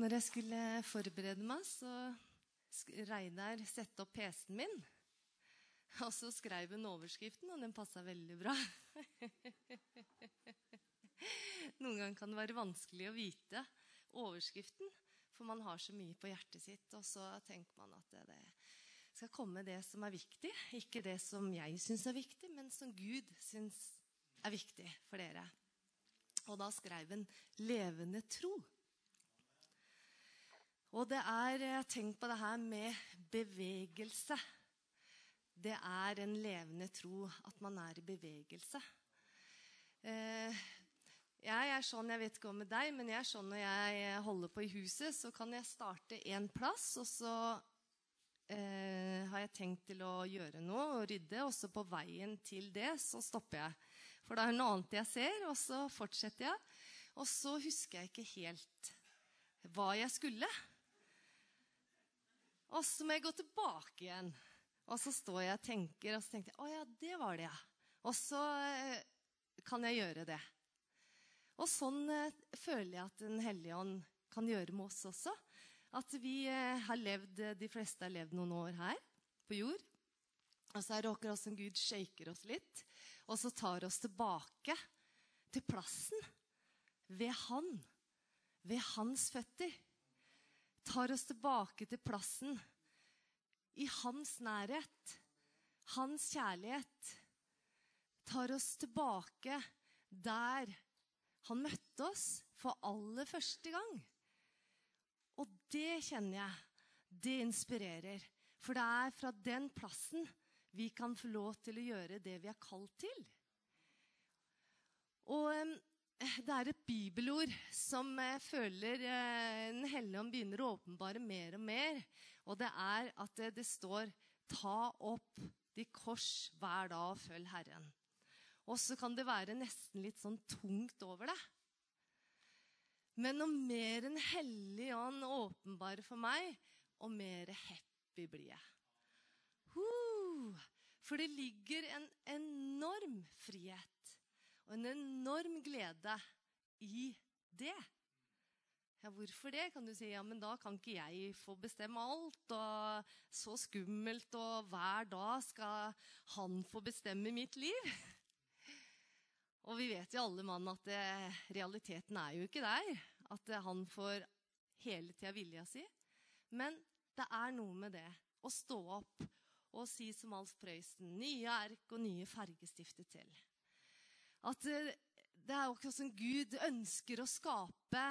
Når jeg skulle forberede meg, så Reidar sette opp PC-en min. Og så skrev hun overskriften, og den passa veldig bra. Noen ganger kan det være vanskelig å vite overskriften, for man har så mye på hjertet sitt. Og så tenker man at det skal komme det som er viktig. Ikke det som jeg syns er viktig, men som Gud syns er viktig for dere. Og da skrev hun 'levende tro'. Og det er eh, Tenk på det her med bevegelse. Det er en levende tro at man er i bevegelse. Eh, jeg er sånn, jeg vet ikke om med deg, men jeg er sånn når jeg holder på i huset, så kan jeg starte én plass, og så eh, har jeg tenkt til å gjøre noe og rydde, og så på veien til det så stopper jeg. For det er noe annet jeg ser, og så fortsetter jeg. Og så husker jeg ikke helt hva jeg skulle. Og så må jeg gå tilbake igjen. Og så står jeg og tenker, og så tenkte jeg å ja, det var det, ja. Og så eh, kan jeg gjøre det. Og sånn eh, føler jeg at Den hellige ånd kan gjøre med oss også. At vi eh, har levd, de fleste har levd noen år her på jord. Og så er det akkurat som Gud shaker oss litt, og så tar oss tilbake til plassen ved Han. Ved Hans føtter. Tar oss tilbake til plassen i Hans nærhet. Hans kjærlighet. Tar oss tilbake der han møtte oss for aller første gang. Og det kjenner jeg. Det inspirerer. For det er fra den plassen vi kan få lov til å gjøre det vi er kalt til. Og det er et bibelord som jeg føler eh, Den hellige ånd begynner å åpenbare mer og mer. Og det er at det, står 'Ta opp de kors hver dag og følg Herren'. Og så kan det være nesten litt sånn tungt over det. Men noe mer En hellig ånd åpenbarer for meg, og mer happy blir jeg. Uh, for det ligger en enorm frihet og en enorm glede i det. Ja, hvorfor det? Kan du si, ja, men da kan ikke jeg få bestemme alt. Og så skummelt, og hver dag skal han få bestemme mitt liv. Og vi vet jo alle mann at det, realiteten er jo ikke der. At han får hele tida vilja si. Men det er noe med det å stå opp og si som Alf Prøysen nye ark og nye fargestifter til. At det, det er akkurat som Gud ønsker å skape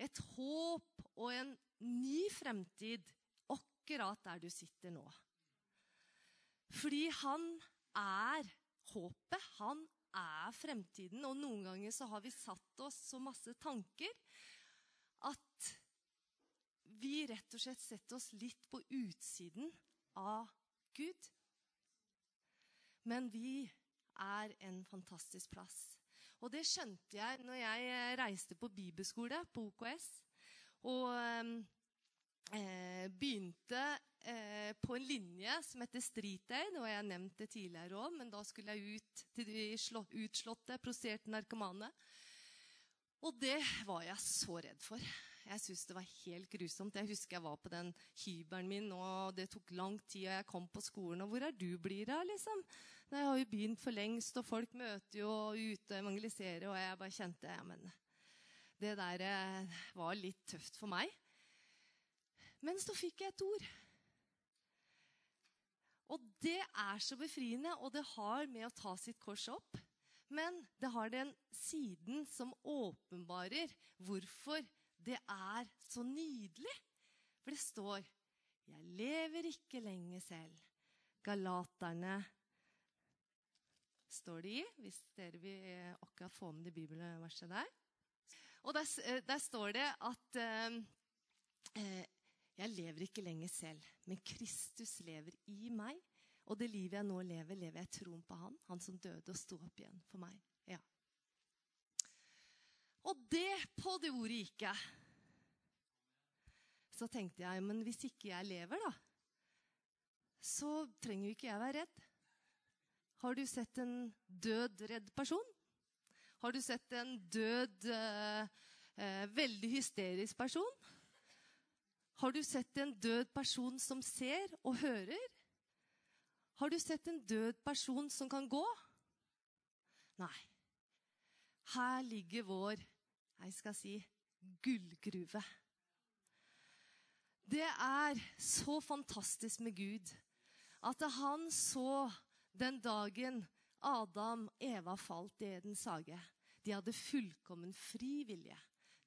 et håp og en ny fremtid akkurat der du sitter nå. Fordi han er håpet. Han er fremtiden. Og noen ganger så har vi satt oss så masse tanker at vi rett og slett setter oss litt på utsiden av Gud. Men vi er en fantastisk plass. Og det skjønte jeg når jeg reiste på bibelskole på OKS. Og eh, begynte eh, på en linje som heter Street Aid. Og jeg har nevnt det tidligere òg, men da skulle jeg ut til de utslåtte, prostituerte narkomane. Og det var jeg så redd for. Jeg syntes det var helt grusomt. Jeg husker jeg var på den hybelen min, og det tok lang tid, og jeg kom på skolen. Og hvor er du blir av, liksom? Jeg har jo begynt for lengst, og folk møter jo ute og evangeliserer, og jeg bare kjente ja, men det der eh, var litt tøft for meg. Men så fikk jeg et ord. Og det er så befriende, og det har med å ta sitt kors opp. Men det har den siden som åpenbarer hvorfor det er så nydelig. For det står 'Jeg lever ikke lenger selv'. Galaterne står det i, hvis dere vil eh, akkurat få med det bibelverset der. Og der, eh, der står det at eh, eh, 'Jeg lever ikke lenger selv, men Kristus lever i meg'. Og det livet jeg nå lever, lever jeg i troen på Han, Han som døde og sto opp igjen for meg. Ja. Og det på det ordet gikk jeg. Så tenkte jeg, men hvis ikke jeg lever, da, så trenger jo ikke jeg være redd. Har du sett en død, redd person? Har du sett en død, eh, eh, veldig hysterisk person? Har du sett en død person som ser og hører? Har du sett en død person som kan gå? Nei. Her ligger vår, jeg skal si, gullgruve. Det er så fantastisk med Gud at han så den dagen Adam og Eva falt i Edens hage. De hadde fullkommen fri vilje.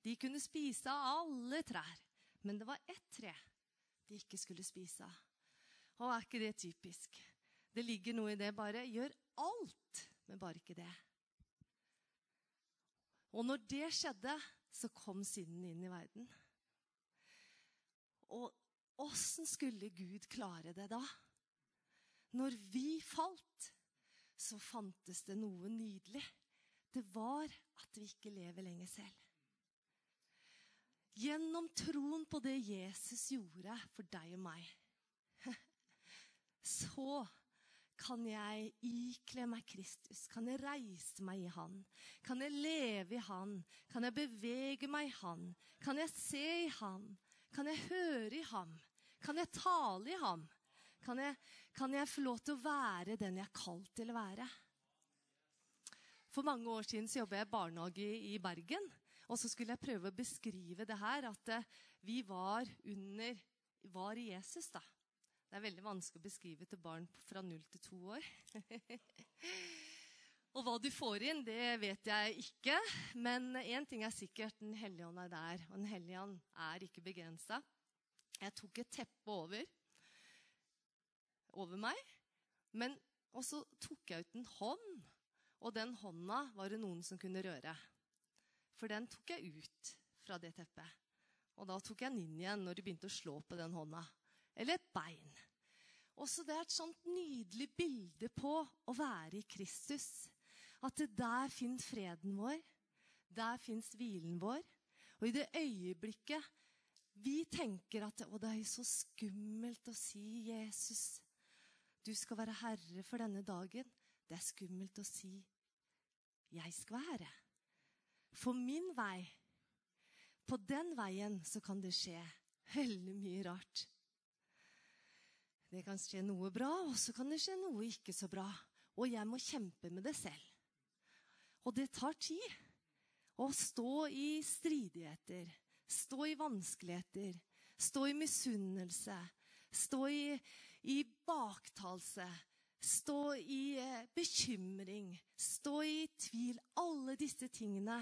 De kunne spise av alle trær. Men det var ett tre de ikke skulle spise av. Og er ikke det typisk? Det ligger noe i det. Bare gjør alt, men bare ikke det. Og når det skjedde, så kom synden inn i verden. Og åssen skulle Gud klare det da? Når vi falt, så fantes det noe nydelig. Det var at vi ikke lever lenger selv. Gjennom troen på det Jesus gjorde for deg og meg, så kan jeg ikle meg Kristus? Kan jeg reise meg i Han? Kan jeg leve i Han? Kan jeg bevege meg i Han? Kan jeg se i Han? Kan jeg høre i Ham? Kan jeg tale i Ham? Kan jeg, kan jeg få lov til å være den jeg er kalt til å være? For mange år siden så jobbet jeg i barnehage i Bergen. Og så skulle jeg prøve å beskrive det her, at eh, vi var under var Jesus, da. Det er veldig vanskelig å beskrive til barn fra null til to år. og hva du får inn, det vet jeg ikke. Men én ting er sikkert, Den hellige ånd er der. Og Den hellige ånd er ikke begrensa. Jeg tok et teppe over, over meg. Men, og så tok jeg ut en hånd, og den hånda var det noen som kunne røre. For den tok jeg ut fra det teppet. Og da tok jeg den inn igjen når de begynte å slå på den hånda. Eller et bein. Også det er et sånt nydelig bilde på å være i Kristus. At det der fins freden vår. Der fins hvilen vår. Og i det øyeblikket vi tenker at det er så skummelt å si 'Jesus, du skal være herre for denne dagen', det er skummelt å si 'Jeg skal være herre'. For min vei, på den veien, så kan det skje veldig mye rart. Det kan skje noe bra, og så kan det skje noe ikke så bra. Og jeg må kjempe med det selv. Og det tar tid å stå i stridigheter, stå i vanskeligheter, stå i misunnelse, stå i, i baktalelse, stå i eh, bekymring, stå i tvil. Alle disse tingene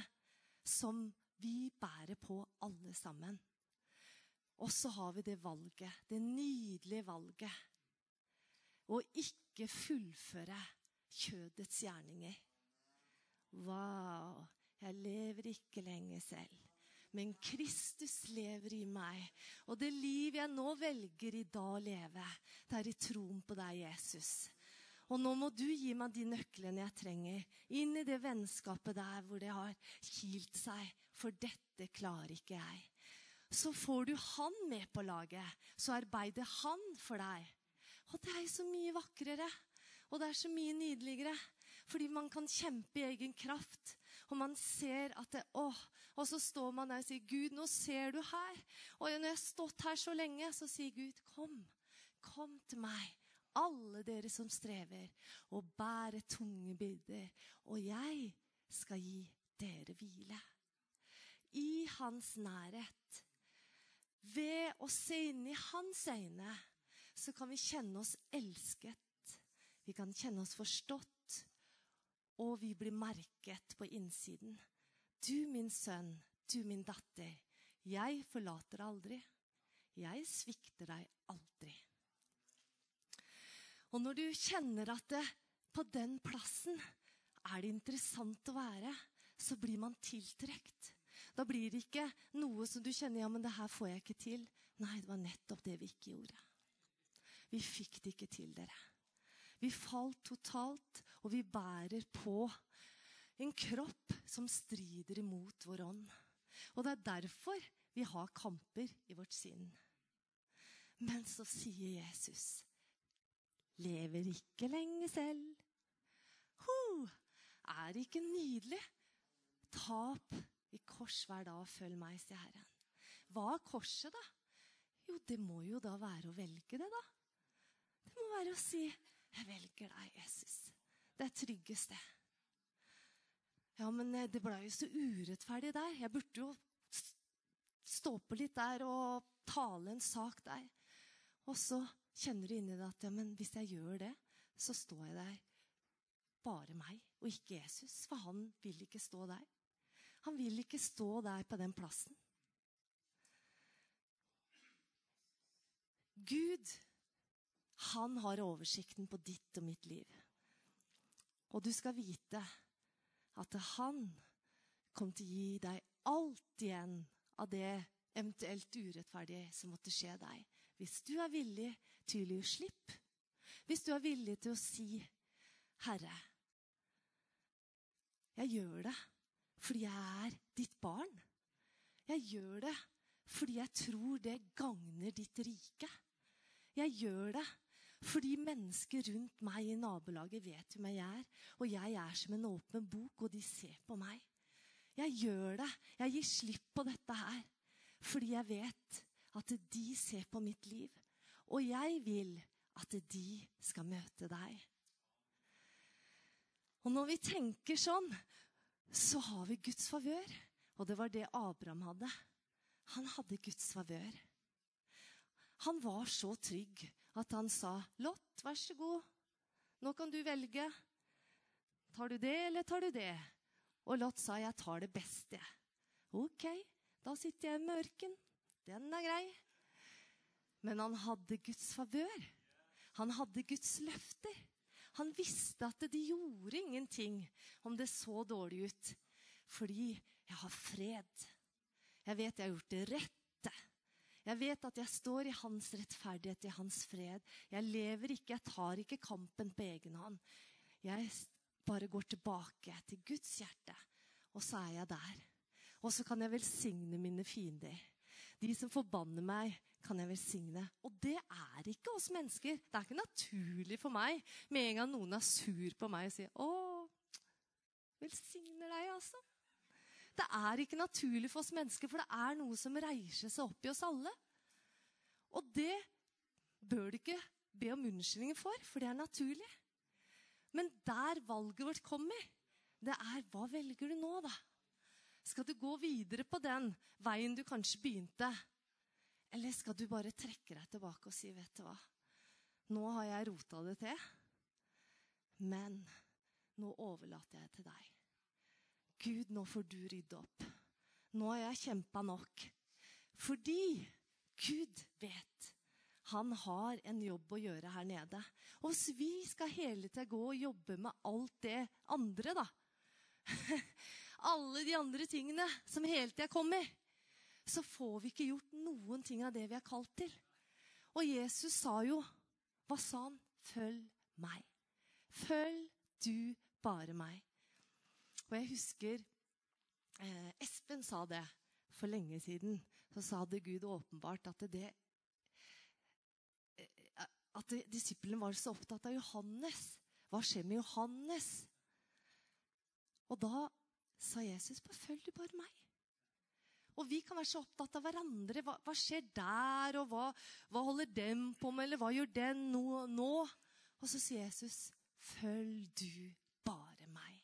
som vi bærer på alle sammen. Og så har vi det valget, det nydelige valget, å ikke fullføre kjødets gjerninger. Wow! Jeg lever ikke lenger selv, men Kristus lever i meg. Og det liv jeg nå velger i dag å leve, det er i troen på deg, Jesus. Og nå må du gi meg de nøklene jeg trenger, inn i det vennskapet der hvor det har kilt seg. For dette klarer ikke jeg. Så får du han med på laget. Så arbeider han for deg. Og det er så mye vakrere. Og det er så mye nydeligere. Fordi man kan kjempe i egen kraft. Og man ser at det, åh, Og så står man der og sier, 'Gud, nå ser du her.' Og når jeg har stått her så lenge, så sier Gud, 'Kom. Kom til meg alle dere som strever og bærer tunge byrder, og jeg skal gi dere hvile. I hans nærhet, ved å se inn i hans øyne, så kan vi kjenne oss elsket. Vi kan kjenne oss forstått, og vi blir merket på innsiden. Du, min sønn, du, min datter, jeg forlater aldri. Jeg svikter deg aldri. Og når du kjenner at det, på den plassen er det interessant å være, så blir man tiltrukket. Da blir det ikke noe som du kjenner ja, men det her får jeg ikke til. Nei, det var nettopp det vi ikke gjorde. Vi fikk det ikke til, dere. Vi falt totalt, og vi bærer på en kropp som strider imot vår ånd. Og det er derfor vi har kamper i vårt sinn. Men så sier Jesus lever ikke lenge selv. Ho, er ikke nydelig? Tap i kors hver dag, følg meg, sier Herren. Hva er korset, da? Jo, det må jo da være å velge det, da. Det må være å si 'Jeg velger deg, Jesus'. Det er tryggest, det. Ja, men eh, det ble jo så urettferdig der. Jeg burde jo stå på litt der og tale en sak der. Og så kjenner du inni deg at ja, men hvis jeg gjør det, så står jeg der bare meg og ikke Jesus. For han vil ikke stå der. Han vil ikke stå der på den plassen. Gud, han har oversikten på ditt og mitt liv. Og du skal vite at han kom til å gi deg alt igjen av det eventuelt urettferdige som måtte skje deg. Hvis du er villig til å gi slipp. Hvis du er villig til å si, 'Herre, jeg gjør det fordi jeg er ditt barn.' Jeg gjør det fordi jeg tror det gagner ditt rike. Jeg gjør det fordi mennesker rundt meg i nabolaget vet hvem jeg er. Og jeg er som en åpen bok, og de ser på meg. Jeg gjør det. Jeg gir slipp på dette her. Fordi jeg vet at de ser på mitt liv. Og jeg vil at de skal møte deg. Og når vi tenker sånn, så har vi Guds favør. Og det var det Abraham hadde. Han hadde Guds favør. Han var så trygg at han sa, 'Lott, vær så god. Nå kan du velge. Tar du det, eller tar du det?' Og Lott sa, 'Jeg tar det beste'. Ok, da sitter jeg med ørken. Den er grei. Men han hadde Guds favør. Han hadde Guds løfter. Han visste at de gjorde ingenting om det så dårlig ut. Fordi jeg har fred. Jeg vet jeg har gjort det rette. Jeg vet at jeg står i hans rettferdighet, i hans fred. Jeg lever ikke, jeg tar ikke kampen på egen hånd. Jeg bare går tilbake til Guds hjerte, og så er jeg der. Og så kan jeg velsigne mine fiender. De som forbanner meg, kan jeg velsigne. Og det er ikke oss mennesker. Det er ikke naturlig for meg med en gang noen er sur på meg og sier 'Å, velsigner deg', altså. Det er ikke naturlig for oss mennesker, for det er noe som reiser seg opp i oss alle. Og det bør du ikke be om unnskyldning for, for det er naturlig. Men der valget vårt kommer, det er hva velger du nå, da? Skal du gå videre på den veien du kanskje begynte? Eller skal du bare trekke deg tilbake og si, vet du hva, nå har jeg rota det til, men nå overlater jeg til deg. Gud, nå får du rydde opp. Nå har jeg kjempa nok. Fordi Gud vet. Han har en jobb å gjøre her nede. Og hvis vi skal hele tida gå og jobbe med alt det andre, da Alle de andre tingene som hele tida kommer, så får vi ikke gjort noen ting av det vi er kalt til. Og Jesus sa jo Hva sa han? Følg meg. Følg du bare meg. Og jeg husker eh, Espen sa det for lenge siden. Så sa det Gud åpenbart at det eh, At disiplene var så opptatt av Johannes. Hva skjer med Johannes? Og da sa Jesus, følg du bare meg. Og vi kan være så opptatt av hverandre. Hva, hva skjer der, og hva, hva, holder dem på med, eller hva gjør den nå, nå? Og så sier Jesus, følg du bare meg.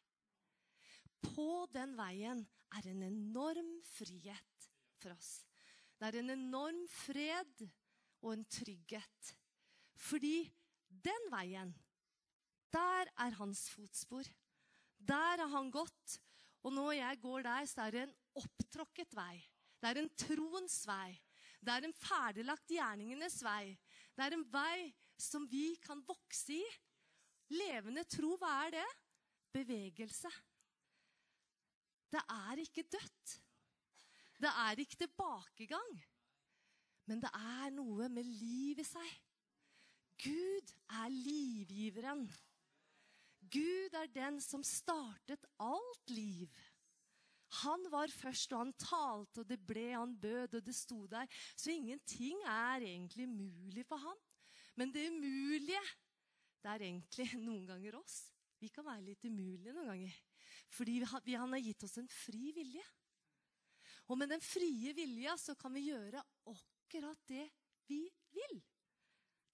På den veien er en enorm frihet for oss. Det er en enorm fred og en trygghet. Fordi den veien, der er hans fotspor. Der har han gått. Og når jeg går der, så er det en opptråkket vei. Det er en troens vei. Det er en ferdiglagt gjerningenes vei. Det er en vei som vi kan vokse i. Levende tro, hva er det? Bevegelse. Det er ikke dødt. Det er ikke tilbakegang. Men det er noe med liv i seg. Gud er livgiveren. Gud er den som startet alt liv. Han var først, og han talte, og det ble, han bød, og det sto der. Så ingenting er egentlig mulig for han. Men det umulige, det er egentlig noen ganger oss. Vi kan være litt umulige noen ganger. Fordi han har gitt oss en fri vilje. Og med den frie vilja så kan vi gjøre akkurat det vi vil.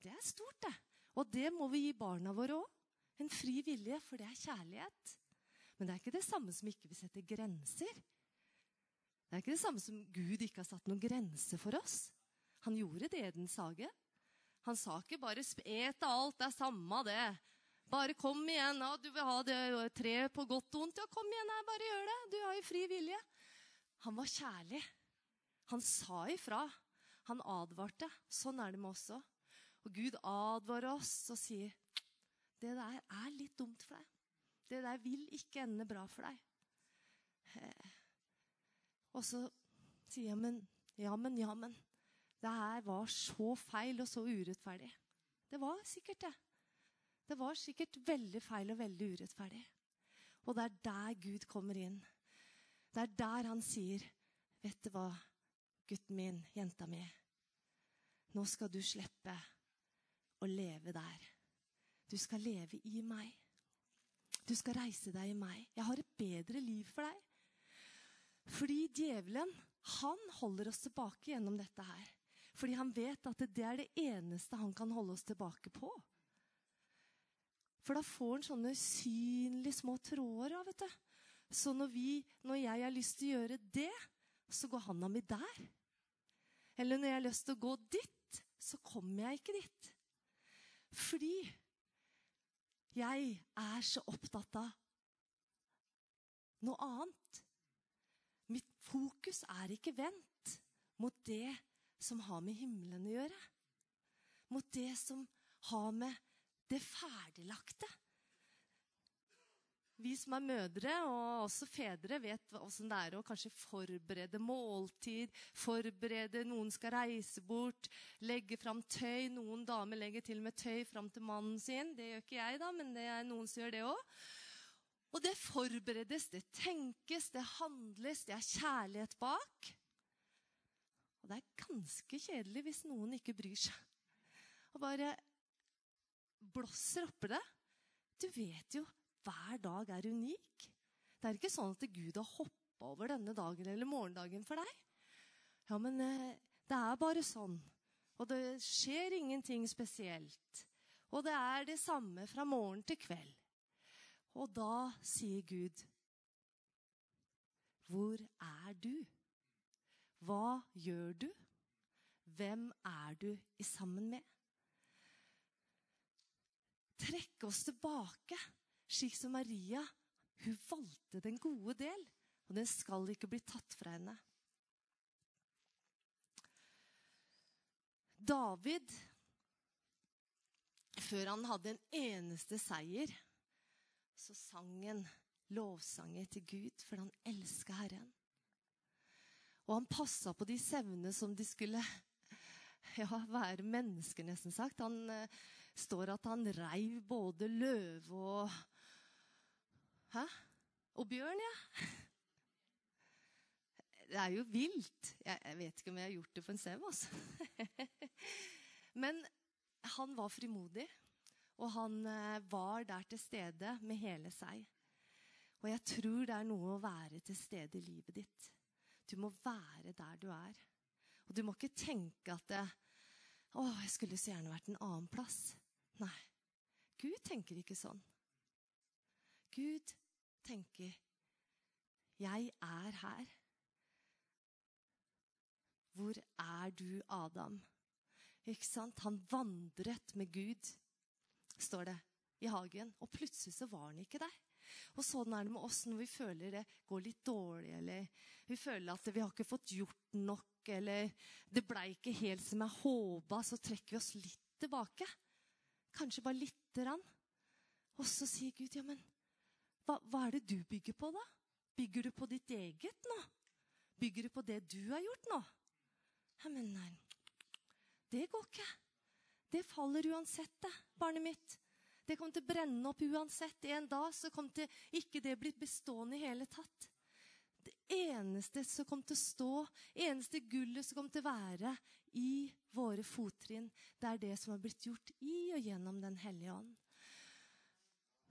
Det er stort, det. Og det må vi gi barna våre òg. En fri vilje, for det er kjærlighet. Men det er ikke det samme som ikke vi setter grenser. Det er ikke det samme som Gud ikke har satt noen grenser for oss. Han gjorde det i Edens hage. Han sa ikke bare 'et alt, det er samme det'. Bare kom igjen. Ja, du vil ha det treet på godt og vondt. Ja, kom igjen, her, bare gjør det. Du har jo fri vilje. Han var kjærlig. Han sa ifra. Han advarte. Sånn er det med oss òg. Og Gud advarer oss og sier det der er litt dumt for deg. Det der vil ikke ende bra for deg. Eh, og så sier jeg, men, ja, men, ja, men. Det her var så feil og så urettferdig. Det var sikkert det. Det var sikkert veldig feil og veldig urettferdig. Og det er der Gud kommer inn. Det er der han sier, 'Vet du hva, gutten min, jenta mi, nå skal du slippe å leve der. Du skal leve i meg. Du skal reise deg i meg. Jeg har et bedre liv for deg. Fordi djevelen, han holder oss tilbake gjennom dette her. Fordi han vet at det er det eneste han kan holde oss tilbake på. For da får han sånne synlige små tråder. du. Så når, vi, når jeg har lyst til å gjøre det, så går handa mi der. Eller når jeg har lyst til å gå dit, så kommer jeg ikke dit. Fordi jeg er så opptatt av noe annet. Mitt fokus er ikke vendt mot det som har med himmelen å gjøre. Mot det som har med det ferdiglagte. Vi som er mødre, og også fedre, vet åssen det er å kanskje forberede måltid, forberede Noen skal reise bort, legge fram tøy. Noen damer legger til og med tøy fram til mannen sin. Det gjør ikke jeg, da, men det er noen som gjør det òg. Og det forberedes, det tenkes, det handles, det er kjærlighet bak. Og det er ganske kjedelig hvis noen ikke bryr seg. Og bare blåser oppi det. Du vet jo hver dag er unik. Det er ikke sånn at Gud har hoppa over denne dagen eller morgendagen for deg. Ja, men eh, det er bare sånn. Og det skjer ingenting spesielt. Og det er det samme fra morgen til kveld. Og da sier Gud, hvor er du? Hva gjør du? Hvem er du i sammen med? Trekke oss tilbake slik som Maria, hun valgte den gode del, og den skal ikke bli tatt fra henne. David, før han hadde en eneste seier, så sang han lovsanger til Gud, for han elska Herren. Og han passa på de sauene som de skulle ja, være mennesker, nesten sagt. Han eh, står at han reiv både løve og Hæ? Og bjørn, ja. Det er jo vilt. Jeg, vet ikke om jeg har gjort det for en sau, altså. Men han var frimodig, og han eh, var der til stede med hele seg. Og jeg tror det er noe å være til stede i livet ditt. Du må være der du er. Og du må ikke tenke at det, 'Å, jeg skulle så gjerne vært en annen plass'. Nei. Gud tenker ikke sånn. Gud tenker 'Jeg er her'. Hvor er du, Adam? Ikke sant? Han vandret med Gud, står det, i hagen. Og plutselig så var han ikke der. Og sånn er det med oss når vi føler det går litt dårlig, eller vi føler at vi har ikke fått gjort nok, eller det blei ikke helt som jeg håpa, så trekker vi oss litt tilbake. Kanskje bare lite grann. Og så sier Gud, ja, men hva, hva, er det du bygger på, da? Bygger du på ditt eget nå? Bygger du på det du har gjort nå? Ja, men nei, det går ikke. Det faller uansett, det, barnet mitt. Det kommer til å brenne opp uansett. En dag så kommer det ikke det blitt bestående i hele tatt. Eneste som kom til å stå, eneste gullet som kom til å være i våre fottrinn, det er det som har blitt gjort i og gjennom Den hellige ånd.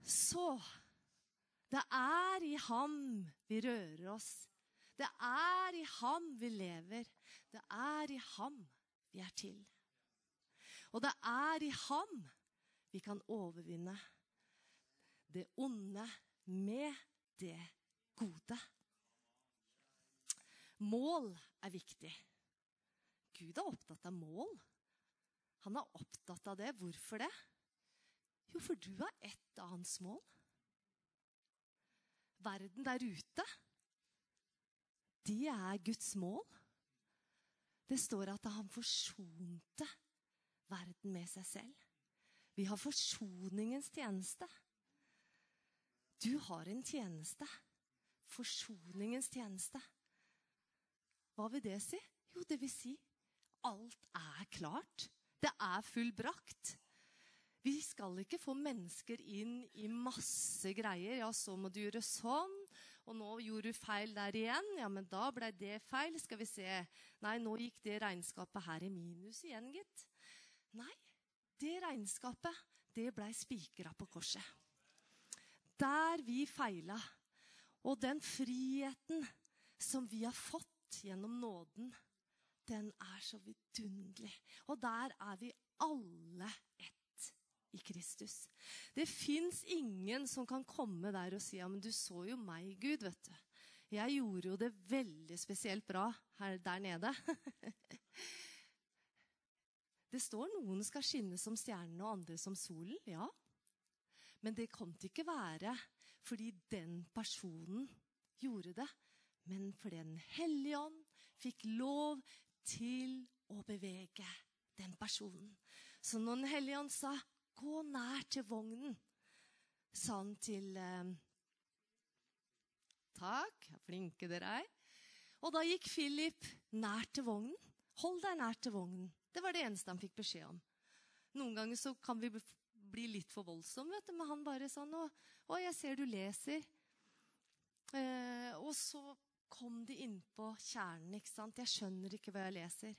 Så det er i ham vi rører oss. Det er i ham vi lever. Det er i ham vi er til. Og det er i ham vi kan overvinne det onde med det gode. Mål er viktig. Gud er opptatt av mål. Han er opptatt av det. Hvorfor det? Jo, for du har ett hans mål. Verden der ute, det er Guds mål. Det står at han forsonte verden med seg selv. Vi har forsoningens tjeneste. Du har en tjeneste. Forsoningens tjeneste. Hva vil det si? Jo, det vil si alt er klart. Det er fullbrakt. Vi skal ikke få mennesker inn i masse greier. Ja, så må du gjøre sånn. Og nå gjorde du feil der igjen. Ja, men da ble det feil. Skal vi se. Nei, nå gikk det regnskapet her i minus igjen, gitt. Nei, det regnskapet, det blei spikra på korset. Der vi feila. Og den friheten som vi har fått gjennom nåden, den er så vidunderlig. Og der er vi alle ett i Kristus. Det fins ingen som kan komme der og si ja, men du så jo meg, Gud, vet du. Jeg gjorde jo det veldig spesielt bra her der nede. Det står noen skal skinne som stjernene og andre som solen. Ja. Men det kom til ikke være fordi den personen gjorde det, men fordi Den hellige ånd fikk lov til å bevege den personen. Så når Den hellige ånd sa 'gå nær til vognen', sa han til eh, Takk, flinke dere er. Og da gikk Philip nær til vognen. Hold deg nær til vognen. Det var det eneste han fikk beskjed om. Noen ganger så kan vi bli litt for voldsomme, vet du, men han bare sånn 'Å, jeg ser du leser.' Eh, og så kom de innpå kjernen. ikke sant? 'Jeg skjønner ikke hva jeg leser.'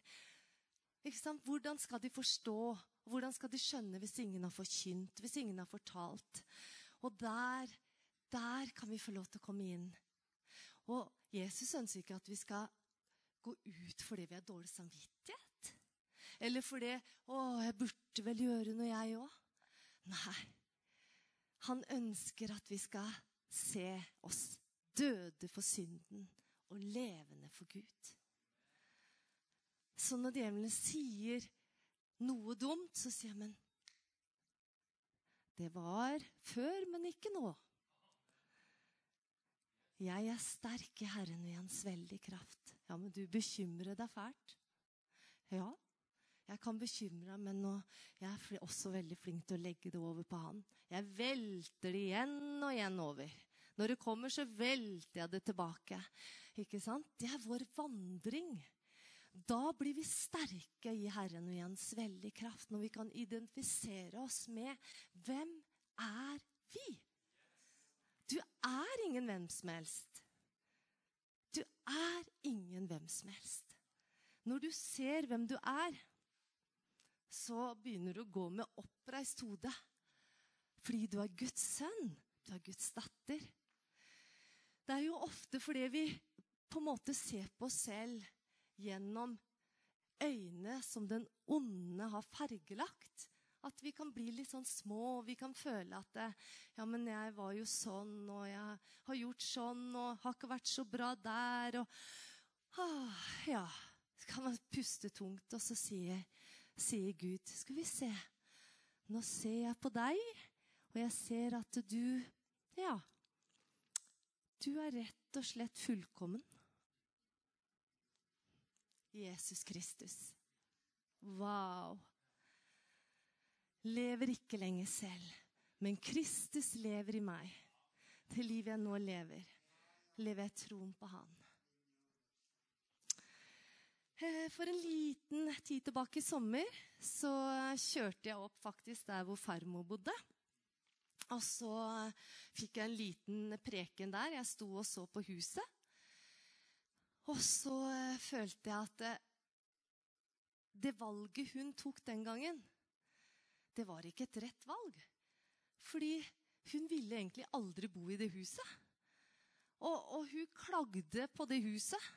Ikke sant? Hvordan skal de forstå? Hvordan skal de skjønne hvis ingen har forkynt, hvis ingen har fortalt? Og der, der kan vi få lov til å komme inn. Og Jesus ønsker ikke at vi skal gå ut fordi vi har dårlig samvittighet. Eller fordi 'Å, jeg burde vel gjøre noe, jeg òg'. Nei. Han ønsker at vi skal se oss døde for synden og levende for Gud. Så når djevelen sier noe dumt, så sier jeg, men Det var før, men ikke nå. Jeg er sterk i Herren ved Hans veldige kraft. Ja, men du bekymrer deg fælt. Ja, jeg kan bekymre meg, men jeg er også veldig flink til å legge det over på han. Jeg velter det igjen og igjen over. Når det kommer, så velter jeg det tilbake. Ikke sant? Det er vår vandring. Da blir vi sterke i Herren og i Hans veldige kraft, når vi kan identifisere oss med hvem er vi? Du er ingen hvem som helst. Du er ingen hvem som helst. Når du ser hvem du er, så begynner du å gå med oppreist hode. Fordi du er Guds sønn. Du er Guds datter. Det er jo ofte fordi vi på en måte ser på oss selv gjennom øyne som den onde har fargelagt. At vi kan bli litt sånn små, og vi kan føle at Ja, men jeg var jo sånn, og jeg har gjort sånn, og har ikke vært så bra der, og ah, Ja. Så kan man puste tungt, og så sier, sier Gud Skal vi se. Nå ser jeg på deg, og jeg ser at du Ja. Du er rett og slett fullkommen. Jesus Kristus. Wow. Lever ikke lenger selv, men Kristus lever i meg. Det livet jeg nå lever, lever jeg troen på Han. Eh, for en liten tid tilbake i sommer så kjørte jeg opp faktisk der hvor farmor bodde. Og så fikk jeg en liten preken der. Jeg sto og så på huset. Og så eh, følte jeg at det, eh, det valget hun tok den gangen, det var ikke et rett valg. Fordi hun ville egentlig aldri bo i det huset. Og, og hun klagde på det huset.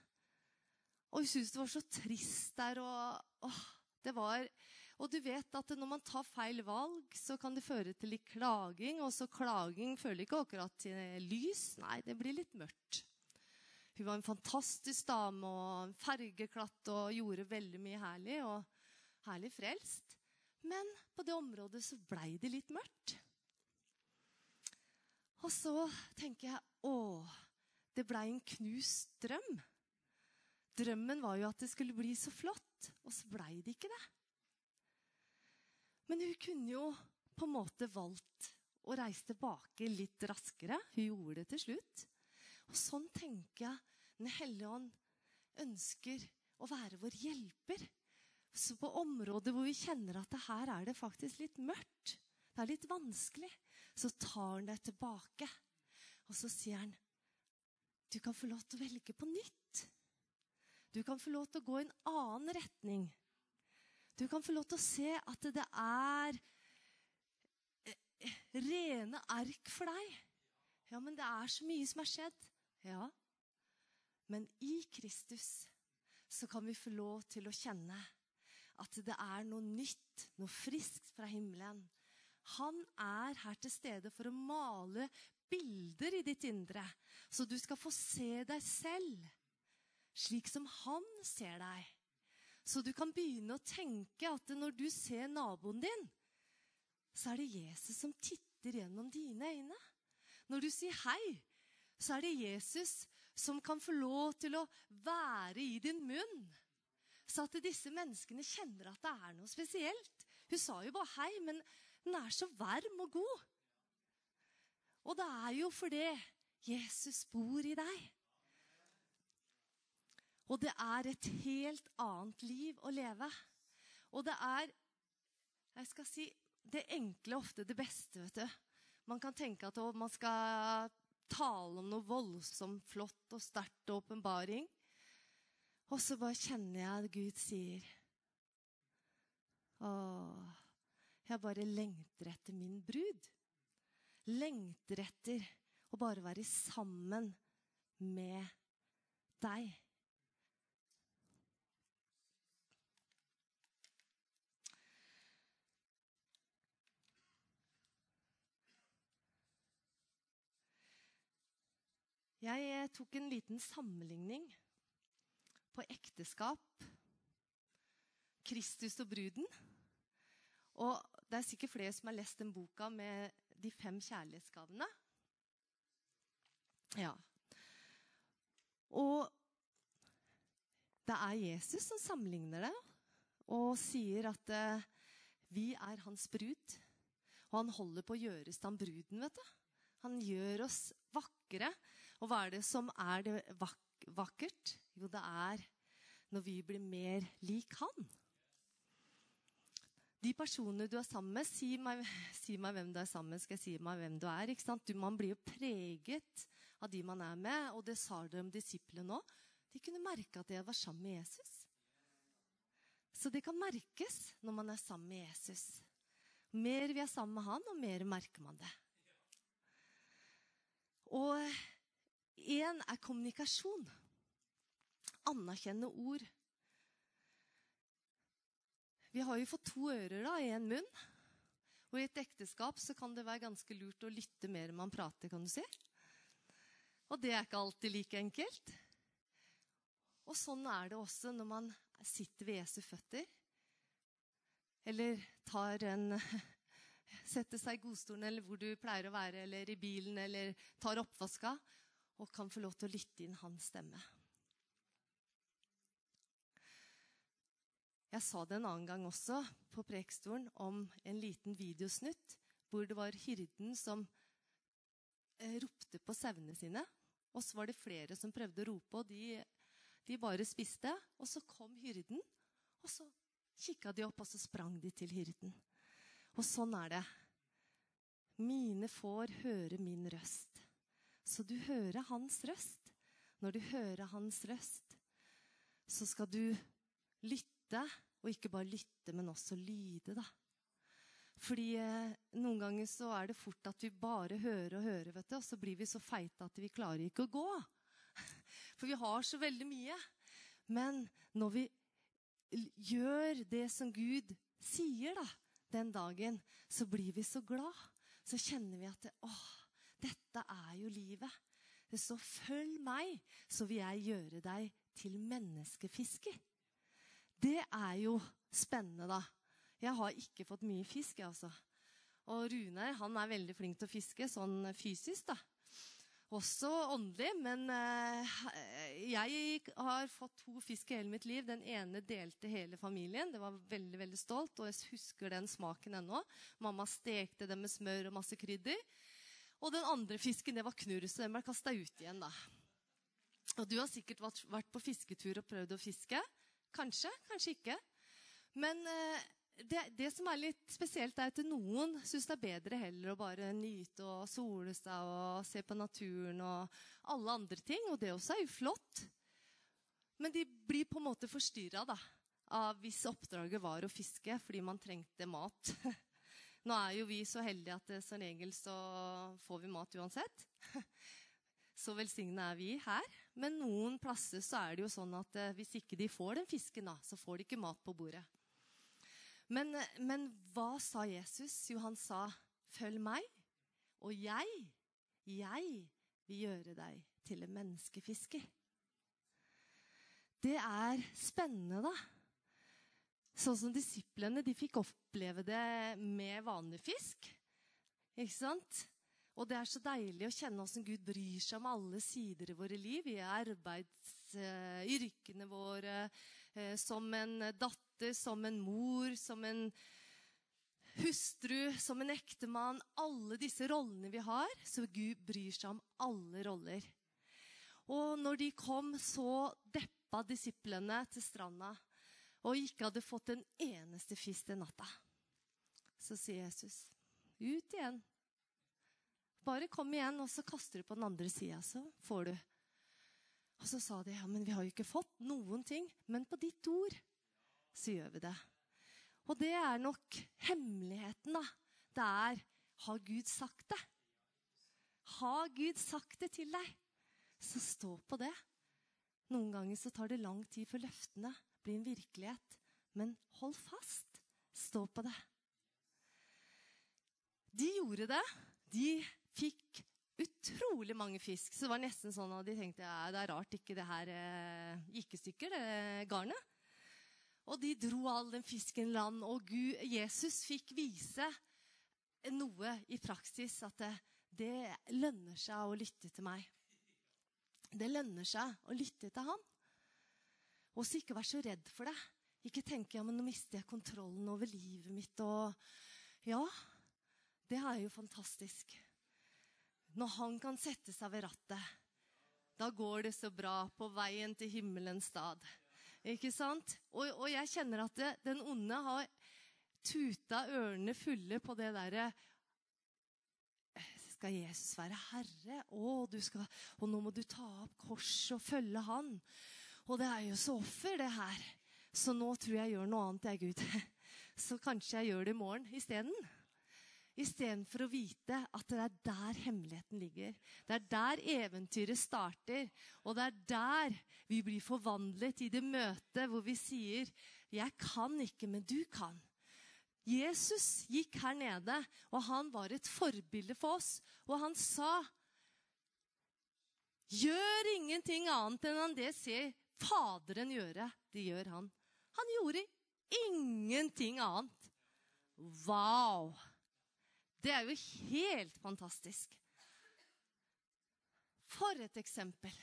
Og hun syntes det var så trist der. Og, åh, det var, Og du vet at når man tar feil valg, så kan det føre til litt klaging. Og så klaging føler ikke akkurat til lys. Nei, det blir litt mørkt. Hun var en fantastisk dame og fergeklatt og gjorde veldig mye herlig. Og herlig frelst. Men på det området så blei det litt mørkt. Og så tenker jeg å, det blei en knust drøm. Drømmen var jo at det skulle bli så flott, og så blei det ikke det. Men hun kunne jo på en måte valgt å reise tilbake litt raskere. Hun gjorde det til slutt. Og sånn tenker jeg Den hellige ånd ønsker å være vår hjelper. Så på områder hvor vi kjenner at det her er det faktisk litt mørkt, det er litt vanskelig, så tar han deg tilbake. Og så sier han, du kan få lov til å velge på nytt. Du kan få lov til å gå i en annen retning. Du kan få lov til å se at det er eh, rene ark for deg. Ja, men det er så mye som er skjedd. Ja. Men i Kristus så kan vi få lov til å kjenne at det er noe nytt, noe friskt fra himmelen. Han er her til stede for å male bilder i ditt indre, så du skal få se deg selv slik som han ser deg. Så du kan begynne å tenke at når du ser naboen din, så er det Jesus som titter gjennom dine øyne. Når du sier hei, så er det Jesus som kan få lov til å være i din munn. Så at disse menneskene kjenner at det er noe spesielt. Hun sa jo bare hei, men den er så varm og god. Og det er jo fordi Jesus bor i deg. Og det er et helt annet liv å leve. Og det er jeg skal si, det enkle ofte det beste. vet du. Man kan tenke at man skal tale om noe voldsomt flott og sterkt og åpenbaring. Og så bare kjenner jeg at Gud sier Å, jeg bare lengter etter min brud. Lengter etter å bare være sammen med deg. Jeg eh, tok en liten sammenligning på ekteskap, Kristus og bruden. Og det er sikkert flere som har lest den boka med de fem kjærlighetsgavene. Ja. Og det er Jesus som sammenligner det og sier at eh, vi er hans brud. Og han holder på å gjøre i stand bruden, vet du. Han gjør oss vakre. Og hva er det som er det vak vakkert? Jo, det er når vi blir mer lik han. De personene du er sammen med, si meg, si meg, hvem du er sammen med, skal jeg si meg hvem du er. ikke sant? Du, man blir jo preget av de man er med, og det sa de om disiplene òg. De kunne merke at de var sammen med Jesus. Så det kan merkes når man er sammen med Jesus. Mer vi er sammen med han, og mer merker man det. Og én er kommunikasjon. Anerkjenne ord. Vi har jo fått to ører da, i en munn. Og i et ekteskap så kan det være ganske lurt å lytte mer enn man prater, kan du si. Og det er ikke alltid like enkelt. Og sånn er det også når man sitter ved Jesu føtter. Eller tar en Setter seg i godstolen eller hvor du pleier å være, eller i bilen, eller tar oppvaska og kan få lov til å lytte inn hans stemme. Jeg sa det en annen gang også på prekestolen om en liten videosnutt hvor det var hyrden som eh, ropte på sauene sine. Og så var det flere som prøvde å rope, og de, de bare spiste. Og så kom hyrden, og så kikka de opp, og så sprang de til hyrden. Og sånn er det. Mine får høre min røst. Så du hører hans røst. Når du hører hans røst, så skal du lytte, og ikke bare lytte, men også lyde, da. Fordi eh, noen ganger så er det fort at vi bare hører og hører, vet du, og så blir vi så feite at vi klarer ikke å gå. For vi har så veldig mye. Men når vi gjør det som Gud sier da, den dagen, så blir vi så glad. Så kjenner vi at det, åh, dette er jo livet. Så 'følg meg, så vil jeg gjøre deg til menneskefisker'. Det er jo spennende, da. Jeg har ikke fått mye fisk, jeg, altså. Og Rune han er veldig flink til å fiske, sånn fysisk, da. Også åndelig, men uh, jeg har fått to fisk i hele mitt liv. Den ene delte hele familien. Det var veldig veldig stolt, og jeg husker den smaken ennå. Mamma stekte det med smør og masse krydder. Og den andre fisken det var knurr, så den ble kasta ut igjen. da. Og Du har sikkert vært på fisketur og prøvd å fiske. Kanskje, kanskje ikke. Men uh, det, det, som er litt spesielt, er at noen syns det er bedre heller å bare nyte og sole seg og se på naturen og alle andre ting. Og det også er jo flott. Men de blir på en måte forstyrra av hvis oppdraget var å fiske fordi man trengte mat. Nå er jo vi så heldige at som regel så får vi mat uansett. Så velsigna er vi her. Men noen plasser så er det jo sånn at eh, hvis ikke de får den fisken, da, så får de ikke mat på bordet. Men, men hva sa Jesus? Jo, han sa, 'Følg meg, og jeg, jeg vil gjøre deg til en menneskefisker'. Det er spennende, da. Sånn som disiplene de fikk oppleve det med vanlig fisk. Ikke sant? Og det er så deilig å kjenne åssen Gud bryr seg om alle sider i våre liv. I arbeidsyrkene våre, uh, som en datter, som en mor, som en hustru, som en ektemann. Alle disse rollene vi har. Så Gud bryr seg om alle roller. Og når de kom, så deppa disiplene til stranda og ikke hadde fått en eneste fisk den natta. Så sier Jesus, ut igjen. Bare kom igjen, og så kaster du på den andre sida, så får du. Og så sa de, ja, men vi har jo ikke fått noen ting. Men på ditt ord så gjør vi det. Og det er nok hemmeligheten, da. Det er Har Gud sagt det? Har Gud sagt det til deg? Så stå på det. Noen ganger så tar det lang tid før løftene blir en virkelighet. Men hold fast. Stå på det. De gjorde det. De fikk utrolig mange fisk. Så det var nesten sånn at de tenkte ja, det er rart ikke det her eh, gikk i stykker, det garnet. Og de dro all den fisken land. Og Gud, Jesus fikk vise noe i praksis. At det, det lønner seg å lytte til meg. Det lønner seg å lytte til han. Og så ikke vær så redd for det. Ikke tenke ja, men nå mister jeg kontrollen over livet mitt. Og ja, det er jo fantastisk. Når han kan sette seg ved rattet, da går det så bra på veien til himmelens stad. Ikke sant? Og, og jeg kjenner at det, den onde har tuta ørene fulle på det derre Skal Jesus være herre? Å, skal, og nå må du ta opp korset og følge han. Og det er jo så offer, det her. Så nå tror jeg jeg gjør noe annet, jeg, Gud. Så kanskje jeg gjør det i morgen isteden. Istedenfor å vite at det er der hemmeligheten ligger. Det er der eventyret starter. Og det er der vi blir forvandlet i det møtet hvor vi sier 'Jeg kan ikke, men du kan'. Jesus gikk her nede, og han var et forbilde for oss. Og han sa 'Gjør ingenting annet enn det ser Faderen gjøre'. Det gjør han. Han gjorde ingenting annet. Wow! Det er jo helt fantastisk. For et eksempel.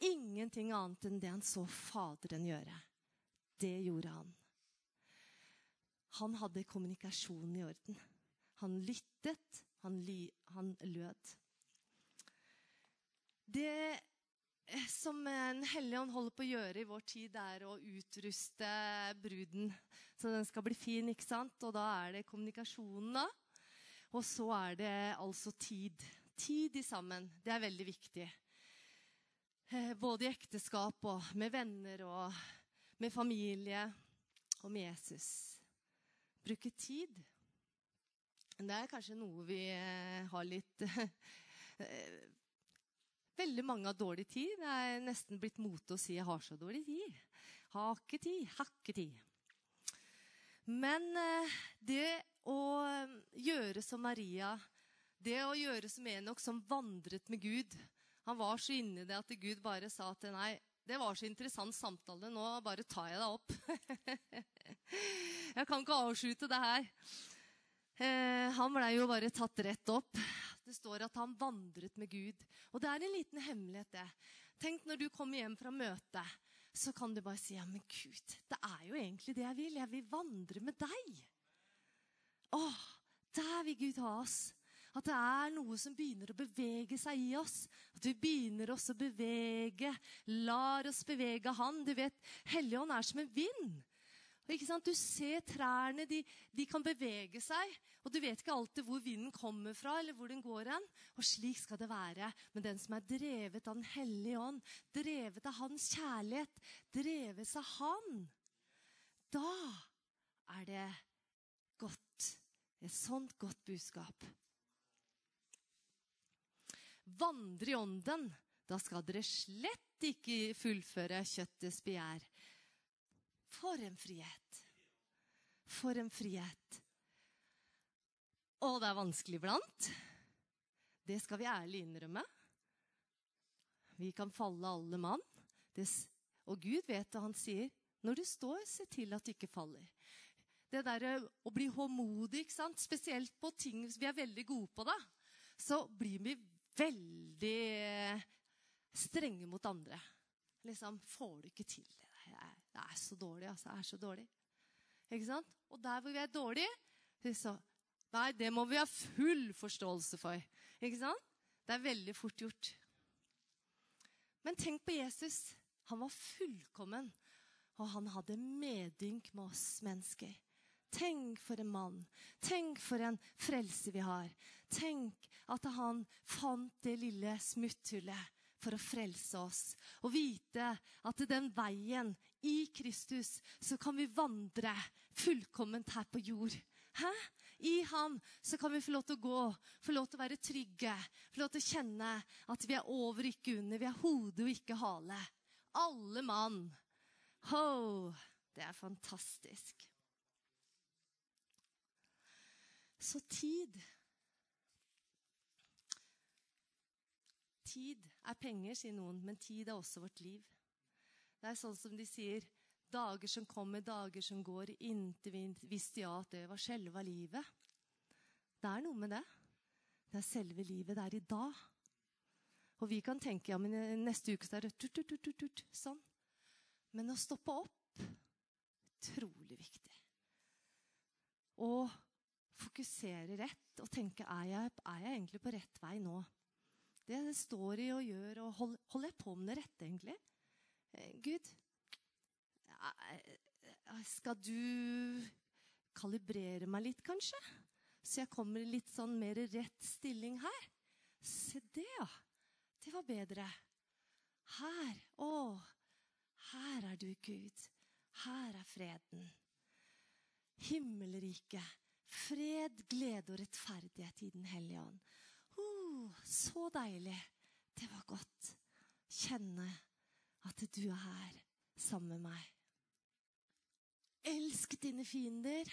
Ingenting annet enn det han så Faderen gjøre. Det gjorde han. Han hadde kommunikasjonen i orden. Han lyttet, han, ly, han lød. Det som En hellig ånd holder på å gjøre i vår tid, er å utruste bruden så den skal bli fin. ikke sant? Og da er det kommunikasjonen, da. Og så er det altså tid. Tid i sammen. Det er veldig viktig. Eh, både i ekteskap og med venner og med familie og med Jesus. Bruke tid. Det er kanskje noe vi eh, har litt eh, Veldig mange har dårlig tid. Det er nesten blitt mote å si 'jeg har så dårlig tid'. Har ikke tid. Har ikke tid. Men eh, det å eh, gjøre som Maria, det å gjøre som Enok, som vandret med Gud Han var så inni det at Gud bare sa til nei, det var så interessant samtale. Nå bare tar jeg deg opp. jeg kan ikke avslutte det her. Eh, han blei jo bare tatt rett opp. Det står at han vandret med Gud. Og det er en liten hemmelighet, det. Tenk når du kommer hjem fra møtet, så kan du bare si ja, men Gud, det er jo egentlig det jeg vil. Jeg vil vandre med deg. Åh, der vil Gud ha oss. At det er noe som begynner å bevege seg i oss. At vi begynner oss å bevege. Lar oss bevege Han. Du vet, Helligånd er som en vind. Du ser trærne, de, de, kan bevege seg. Og du vet ikke alltid hvor vinden kommer fra, eller hvor den går hen. Og slik skal det være med den som er drevet av Den hellige ånd. Drevet av Hans kjærlighet. Drevet av Han. Da er det godt. Et sånt godt budskap. Vandre i ånden. Da skal dere slett ikke fullføre kjøttets begjær. For en frihet. For en frihet. Og det er vanskelig iblant. Det skal vi ærlig innrømme. Vi kan falle alle mann. Og Gud vet det han sier. Når du står, se til at du ikke faller. Det derre å bli håndmodig, spesielt på ting vi er veldig gode på, da, så blir vi veldig strenge mot andre. Liksom Får du ikke til det? Det er så dårlig, altså. Det er så dårlig. Ikke sant? Og der hvor vi er dårlige, så Nei, det må vi ha full forståelse for. Ikke sant? Det er veldig fort gjort. Men tenk på Jesus. Han var fullkommen, og han hadde medynk med oss mennesker. Tenk for en mann. Tenk for en frelse vi har. Tenk at han fant det lille smutthullet for å frelse oss. Og vite at den veien i Kristus så kan vi vandre fullkomment her på jord. Hæ? I Han så kan vi få lov til å gå, få lov til å være trygge, få lov til å kjenne at vi er over, ikke under. Vi er hode og ikke hale. Alle mann. Ho! Det er fantastisk. Så tid Tid er penger, sier noen, men tid er også vårt liv. Det er sånn som de sier dager som kommer, dager som går, inntil vi visste ja at det var selve livet. Det er noe med det. Det er selve livet. Det er i dag. Og vi kan tenke ja, men neste uke så er det tut, tut, tut, tut, sånn. Men å stoppe opp utrolig viktig. Og fokusere rett og tenke er jeg, er jeg egentlig på rett vei nå? Det står i og gjør, og hold, holder jeg på med det rette, egentlig? Eh, Gud, eh, skal du kalibrere meg litt, kanskje? Så jeg kommer i litt sånn mer rett stilling her? Se det, ja. Det var bedre. Her. Å, her er du, Gud. Her er freden. Himmelriket. Fred, glede og rettferdighet i Den hellige ånd. Oh, så deilig. Det var godt. Kjenne at du er her sammen med meg. Elsk dine fiender.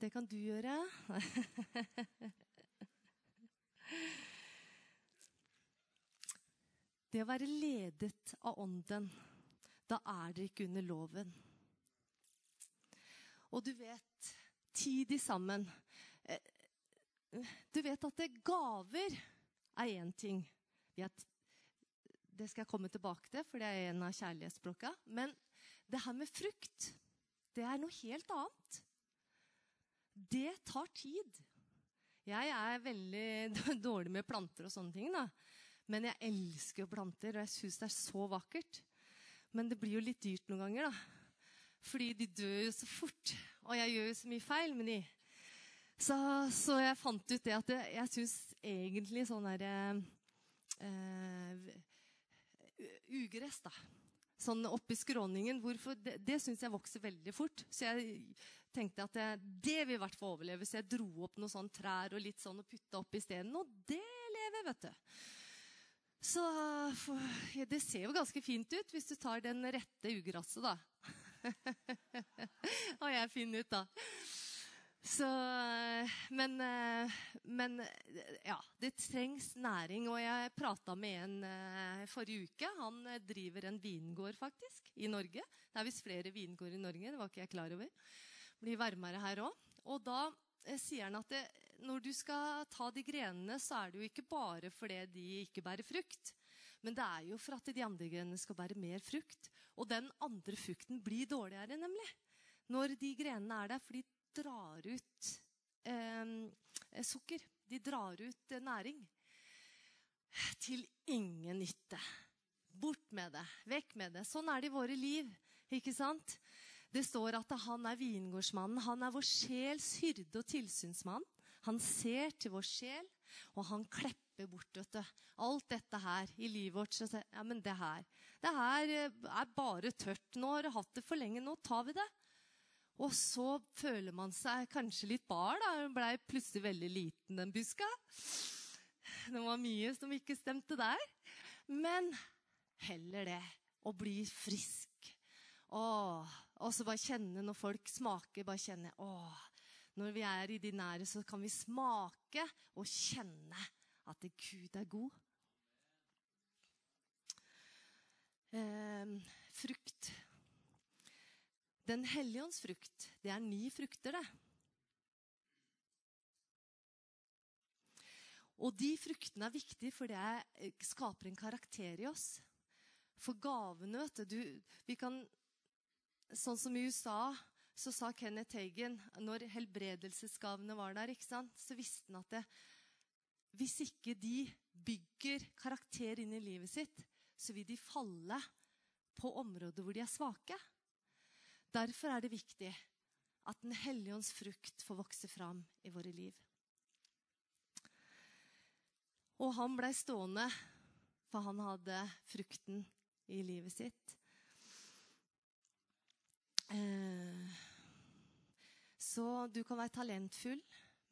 Det kan du gjøre. Det å være ledet av Ånden, da er dere ikke under loven. Og du vet, tid sammen eh, du vet at gaver er én ting. Det skal jeg komme tilbake til, for det er en av kjærlighetsspråka. Men det her med frukt, det er noe helt annet. Det tar tid. Jeg er veldig dårlig med planter og sånne ting. da. Men jeg elsker planter, og jeg syns det er så vakkert. Men det blir jo litt dyrt noen ganger, da. Fordi de dør jo så fort. Og jeg gjør jo så mye feil med de. Så, så, jeg fant ut det at jeg, jeg syns egentlig sånn derre eh, Ugress, da. Sånn oppi skråningen. Hvorfor, det det syns jeg vokser veldig fort. Så jeg tenkte at det, det vil i hvert fall overleve. Så jeg dro opp noen sånne trær og litt sånn og putta opp isteden. Og det lever, vet du. Så ja, det ser jo ganske fint ut hvis du tar den rette ugresset, da. Har jeg funnet ut, da. Så, men, men, ja, det trengs næring. Og jeg prata med en forrige uke. Han driver en vingård, faktisk, i Norge. Det er visst flere vingårder i Norge. Det var ikke jeg klar over. Det blir varmere her òg. Og da sier han at det, når du skal ta de grenene, så er det jo ikke bare fordi de ikke bærer frukt. Men det er jo for at de andre grenene skal bære mer frukt. Og den andre frukten blir dårligere, nemlig. Når de grenene er der, for de drar ut eh, sukker. De drar ut eh, næring. Til ingen nytte. Bort med det. Vekk med det. Sånn er det i våre liv. Ikke sant? Det står at han er vingårdsmannen. Han er vår sjels hyrde og tilsynsmann. Han ser til vår sjel, og han klepper bort vet du. alt dette her i livet vårt. Så, ja, men det her, det her eh, er bare tørt. Nå har du hatt det for lenge. Nå tar vi det. Og så føler man seg kanskje litt bar. da. Hun blei plutselig veldig liten, den buska. Det var mye som ikke stemte der. Men heller det. Å bli frisk. Åh, og så bare kjenne når folk smaker, bare kjenne åh, når vi er i de nære, så kan vi smake og kjenne at Gud er god. Eh, frukt. Den hellige ånds frukt, det er ni frukter, det. Og de fruktene er viktige, for det eh, skaper en karakter i oss. For gavene, vet du Vi kan Sånn som i USA så sa Kenneth Hagen, når helbredelsesgavene var der, ikke sant, så visste han at det, hvis ikke de bygger karakter inn i livet sitt, så vil de falle på områder hvor de er svake. Derfor er det viktig at Den hellige ånds frukt får vokse fram i våre liv. Og han blei stående, for han hadde frukten i livet sitt. Eh, så du kan være talentfull,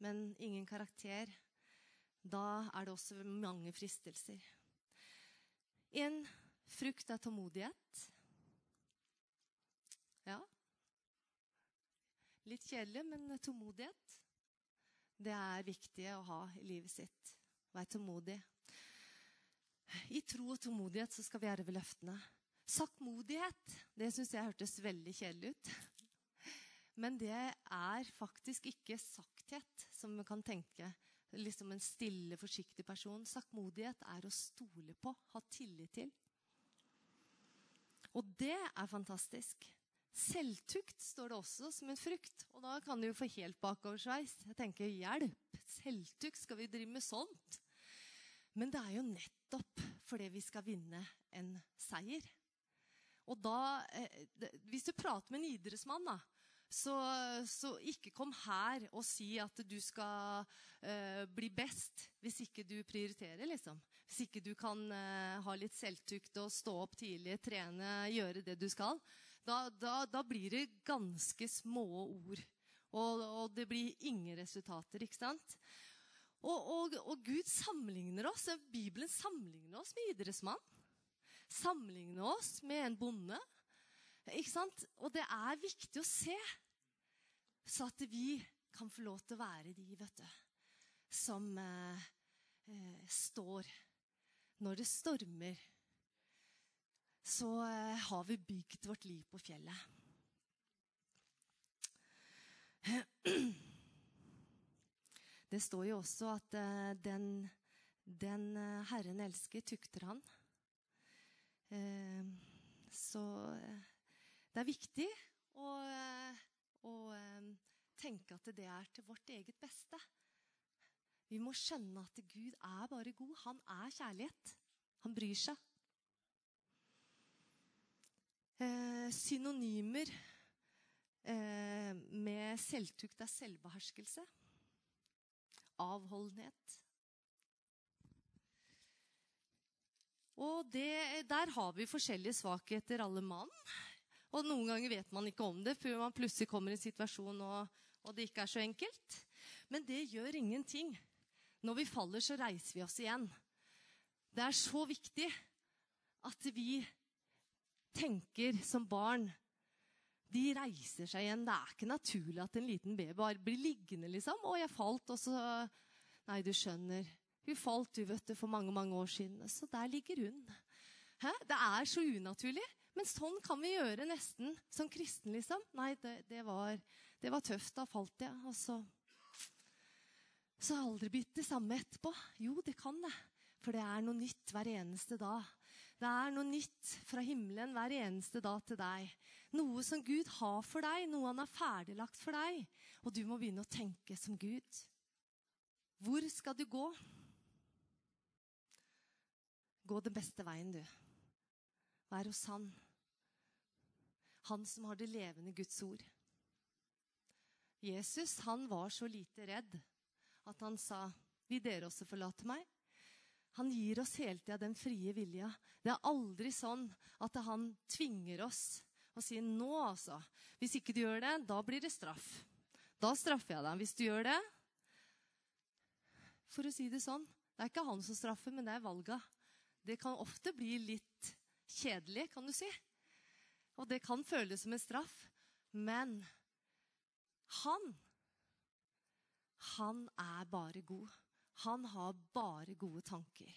men ingen karakter. Da er det også mange fristelser. En frukt er tålmodighet. Ja. Litt kjedelig, men tålmodighet. Det er viktig å ha i livet sitt. Vær tålmodig. I tro og tålmodighet så skal vi erve løftene. Saktmodighet, det syns jeg hørtes veldig kjedelig ut. Men det er faktisk ikke sakthet, som man kan tenke. Liksom en stille, forsiktig person. Saktmodighet er å stole på, ha tillit til. Og det er fantastisk. Selvtukt står det også som en frukt. Og da kan du jo få helt bakoversveis. Jeg tenker hjelp! Selvtukt, skal vi drive med sånt? Men det er jo nettopp fordi vi skal vinne en seier. Og da, eh, Hvis du prater med en idrettsmann, da, så, så, ikke kom her og si at du skal uh, bli best hvis ikke du prioriterer, liksom. Hvis ikke du kan uh, ha litt selvtukt og stå opp tidlig, trene, gjøre det du skal. Da, da, da blir det ganske små ord. Og, og, det blir ingen resultater, ikke sant? Og, og, og Gud sammenligner oss, Bibelen sammenligner oss med idrettsmann. Sammenligner oss med en bonde. Ikke sant? Og det er viktig å se, så at vi kan få lov til å være de vet du, som eh, eh, står når det stormer. Så eh, har vi bygd vårt liv på fjellet. Det står jo også at eh, den, den eh, Herren elsker, tukter han. Så det er viktig å, å, tenke at det er til vårt eget beste. Vi må skjønne at Gud er bare god. Han er kjærlighet. Han bryr seg. Eh, synonymer eh, med selvtukt er selvbeherskelse. Avholdenhet. Og det, der har vi forskjellige svakheter, alle mann. Og noen ganger vet man ikke om det før man plutselig kommer i en situasjon og, og det ikke er så enkelt. Men det gjør ingenting. Når vi faller, så reiser vi oss igjen. Det er så viktig at vi tenker som barn. De reiser seg igjen. Det er ikke naturlig at en liten baby bare blir liggende, liksom. 'Å, jeg falt', og så Nei, du skjønner. Hun falt du vet du, for mange mange år siden. Så der ligger hun. Hæ? Det er så unaturlig. Men sånn kan vi gjøre nesten som kristen, liksom. Nei, det, det, var, det var, tøft. Da falt jeg. Og så Så har jeg aldri blitt det samme etterpå. Jo, det kan det. For det er noe nytt hver eneste dag. Det er noe nytt fra himmelen hver eneste dag til deg. Noe som Gud har for deg, noe han har ferdiglagt for deg. Og du må begynne å tenke som Gud. Hvor skal du gå? Gå den beste veien, du. Vær hos Han. Han som har det levende Guds ord. Jesus han var så lite redd at han sa, 'Vil dere også forlate meg?' Han gir oss hele tida den frie vilja. Det er aldri sånn at han tvinger oss og sier 'nå, altså'. Hvis ikke du gjør det, da blir det straff. Da straffer jeg deg. Hvis du gjør det For å si det sånn, det er ikke han som straffer, men det er valga. Det kan ofte bli litt kjedelig, kan du si. Og det kan føles som en straff. Men han Han er bare god. Han har bare gode tanker.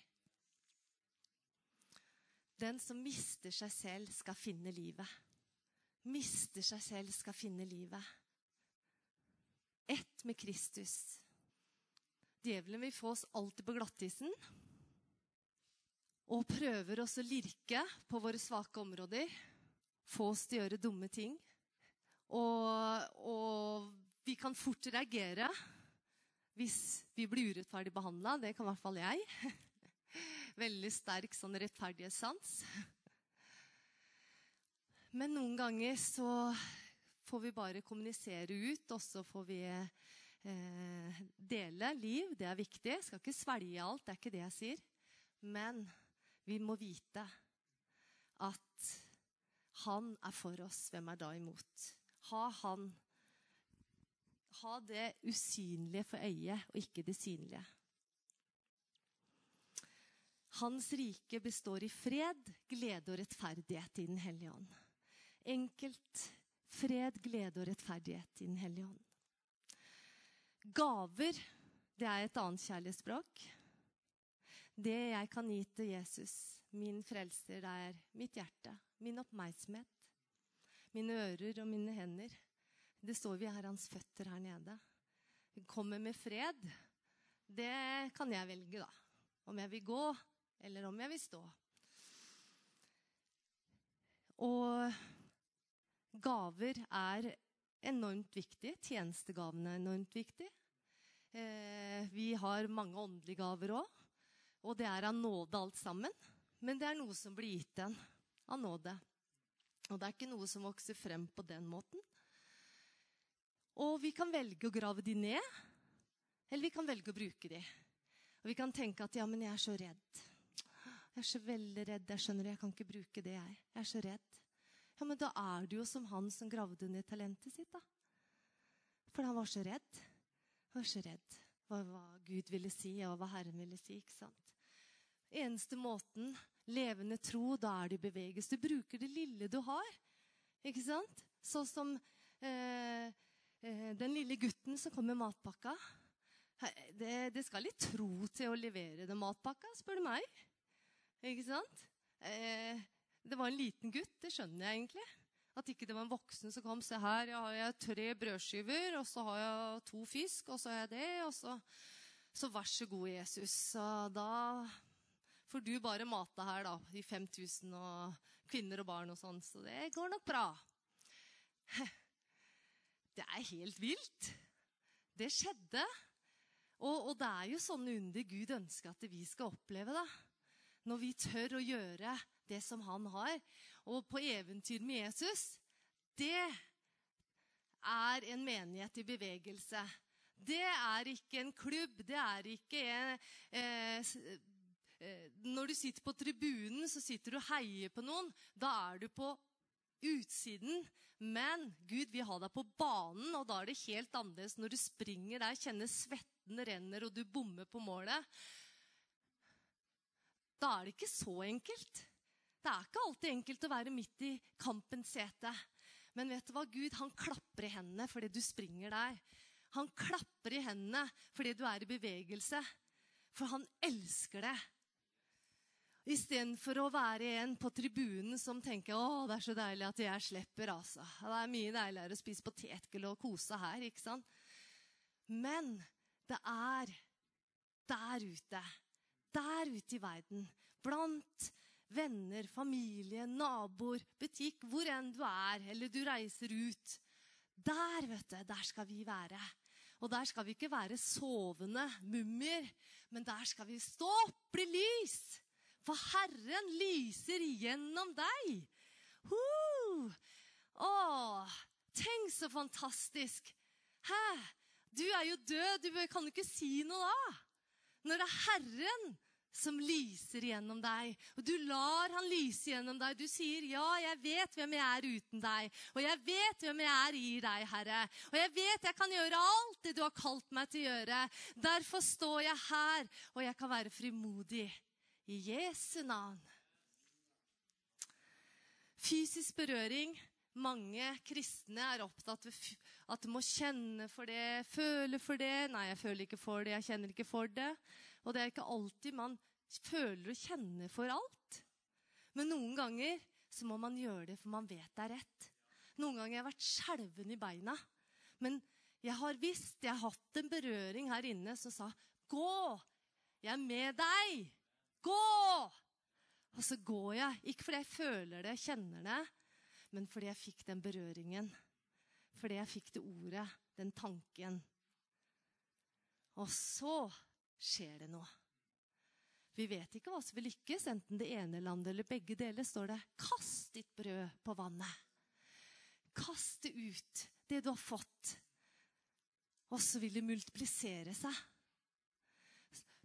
Den som mister seg selv, skal finne livet. Mister seg selv, skal finne livet. Ett med Kristus. Djevelen vil få oss alltid på glattisen. Og prøver oss å lirke på våre svake områder. Få oss til å gjøre dumme ting. Og, og vi kan fort reagere hvis vi blir urettferdig behandla. Det kan i hvert fall jeg. Veldig sterk sånn rettferdighetssans. Men noen ganger så får vi bare kommunisere ut, og så får vi eh, dele liv. Det er viktig. Jeg skal ikke svelge alt, det er ikke det jeg sier. Men vi må vite at han er for oss. Hvem er da imot? Ha han ha det usynlige for øyet, og ikke det synlige. Hans rike består i fred, glede og rettferdighet i Den hellige ånd. Enkelt fred, glede og rettferdighet i Den hellige ånd. Gaver, det er et annet kjærlighetsspråk. Det jeg kan gi til Jesus, min frelser, det er mitt hjerte, min oppmerksomhet, mine ører og mine hender. Det står vi er hans føtter her nede. Vi kommer med fred. Det kan jeg velge, da. Om jeg vil gå, eller om jeg vil stå. Og gaver er enormt viktig. Tjenestegavene er enormt viktig. Eh, vi har mange åndelige gaver òg. Og det er av nåde alt sammen. Men det er noe som blir gitt en av nåde. Og det er ikke noe som vokser frem på den måten. Og vi kan velge å grave de ned, eller vi kan velge å bruke de. Og vi kan tenke at ja, men jeg er så redd. Jeg er så veldig redd. Jeg skjønner jeg kan ikke bruke det, jeg. Jeg er så redd. Ja, men da er du jo som han som gravde ned talentet sitt, da. For han var så redd. Han var så redd hva, hva Gud ville si, og hva Herren ville si. ikke sant? Eneste måten, levende tro, da er det i bevegelse. Du bruker det lille du har. Ikke sant? Sånn som Eh, den lille gutten som kom med matpakka det, det, skal litt tro til å levere den matpakka, spør du meg. Ikke sant? Eh, det var en liten gutt, det skjønner jeg egentlig. At ikke det var en voksen som kom. Se her, jeg har tre brødskiver, og så har jeg to fisk, og så har jeg det, og så Så vær så god, Jesus. Så da får du bare mate her, da. De 5000 og kvinner og barn og sånn. Så det går nok bra. Det er helt vilt. Det skjedde. Og, og, det er jo sånne under Gud ønsker at vi skal oppleve. da. Når vi tør å gjøre det som han har. Og på eventyr med Jesus, det er en menighet i bevegelse. Det er ikke en klubb. Det er ikke en eh, eh, Når du sitter på tribunen, så sitter du og heier på noen. Da er du på utsiden. Men Gud vil ha deg på banen, og da er det helt annerledes når du springer der, kjenner svetten renner, og du bommer på målet. da er det ikke så enkelt. Det er ikke alltid enkelt å være midt i kampens sete. Men vet du hva? Gud han klapper i hendene fordi du springer der. Han klapper i hendene fordi du er i bevegelse. For han elsker det. Istedenfor å være en på tribunen som tenker å, det er så deilig at jeg slipper. altså. Det er mye deiligere å spise potetgull og kose her. ikke sant? Men det er der ute, der ute i verden, blant venner, familie, naboer, butikk, hvor enn du er, eller du reiser ut. Der, vet du, der skal vi være. Og der skal vi ikke være sovende mumier, men der skal vi stå opp, bli lys. For Herren lyser gjennom deg. Uh! Å, tenk så fantastisk. Hæ? Du er jo død, du kan jo ikke si noe da. Når det er Herren som lyser gjennom deg. Og du lar han lyse gjennom deg. Du sier, 'Ja, jeg vet hvem jeg er uten deg.' 'Og jeg vet hvem jeg er i deg, Herre.' 'Og jeg vet jeg kan gjøre alt det du har kalt meg til å gjøre.' 'Derfor står jeg her, og jeg kan være frimodig.' I Jesu navn. Fysisk berøring. Mange kristne er opptatt av at du må kjenne for det, føle for det. Nei, jeg føler ikke for det, jeg kjenner ikke for det. Og det er ikke alltid man føler og kjenner for alt. Men noen ganger så må man gjøre det, for man vet det er rett. Noen ganger har jeg vært skjelven i beina. Men jeg har visst, jeg har hatt en berøring her inne som sa 'Gå! Jeg er med deg! Gå!' Og så går jeg. Ikke fordi jeg føler det, kjenner det, men fordi jeg fikk den berøringen. Fordi jeg fikk det ordet, den tanken. Og så skjer det noe. Vi vet ikke hva som vil lykkes, enten det ene landet eller begge deler. står det 'Kast ditt brød på vannet'. Kast det ut, det du har fått. Og så vil det multiplisere seg.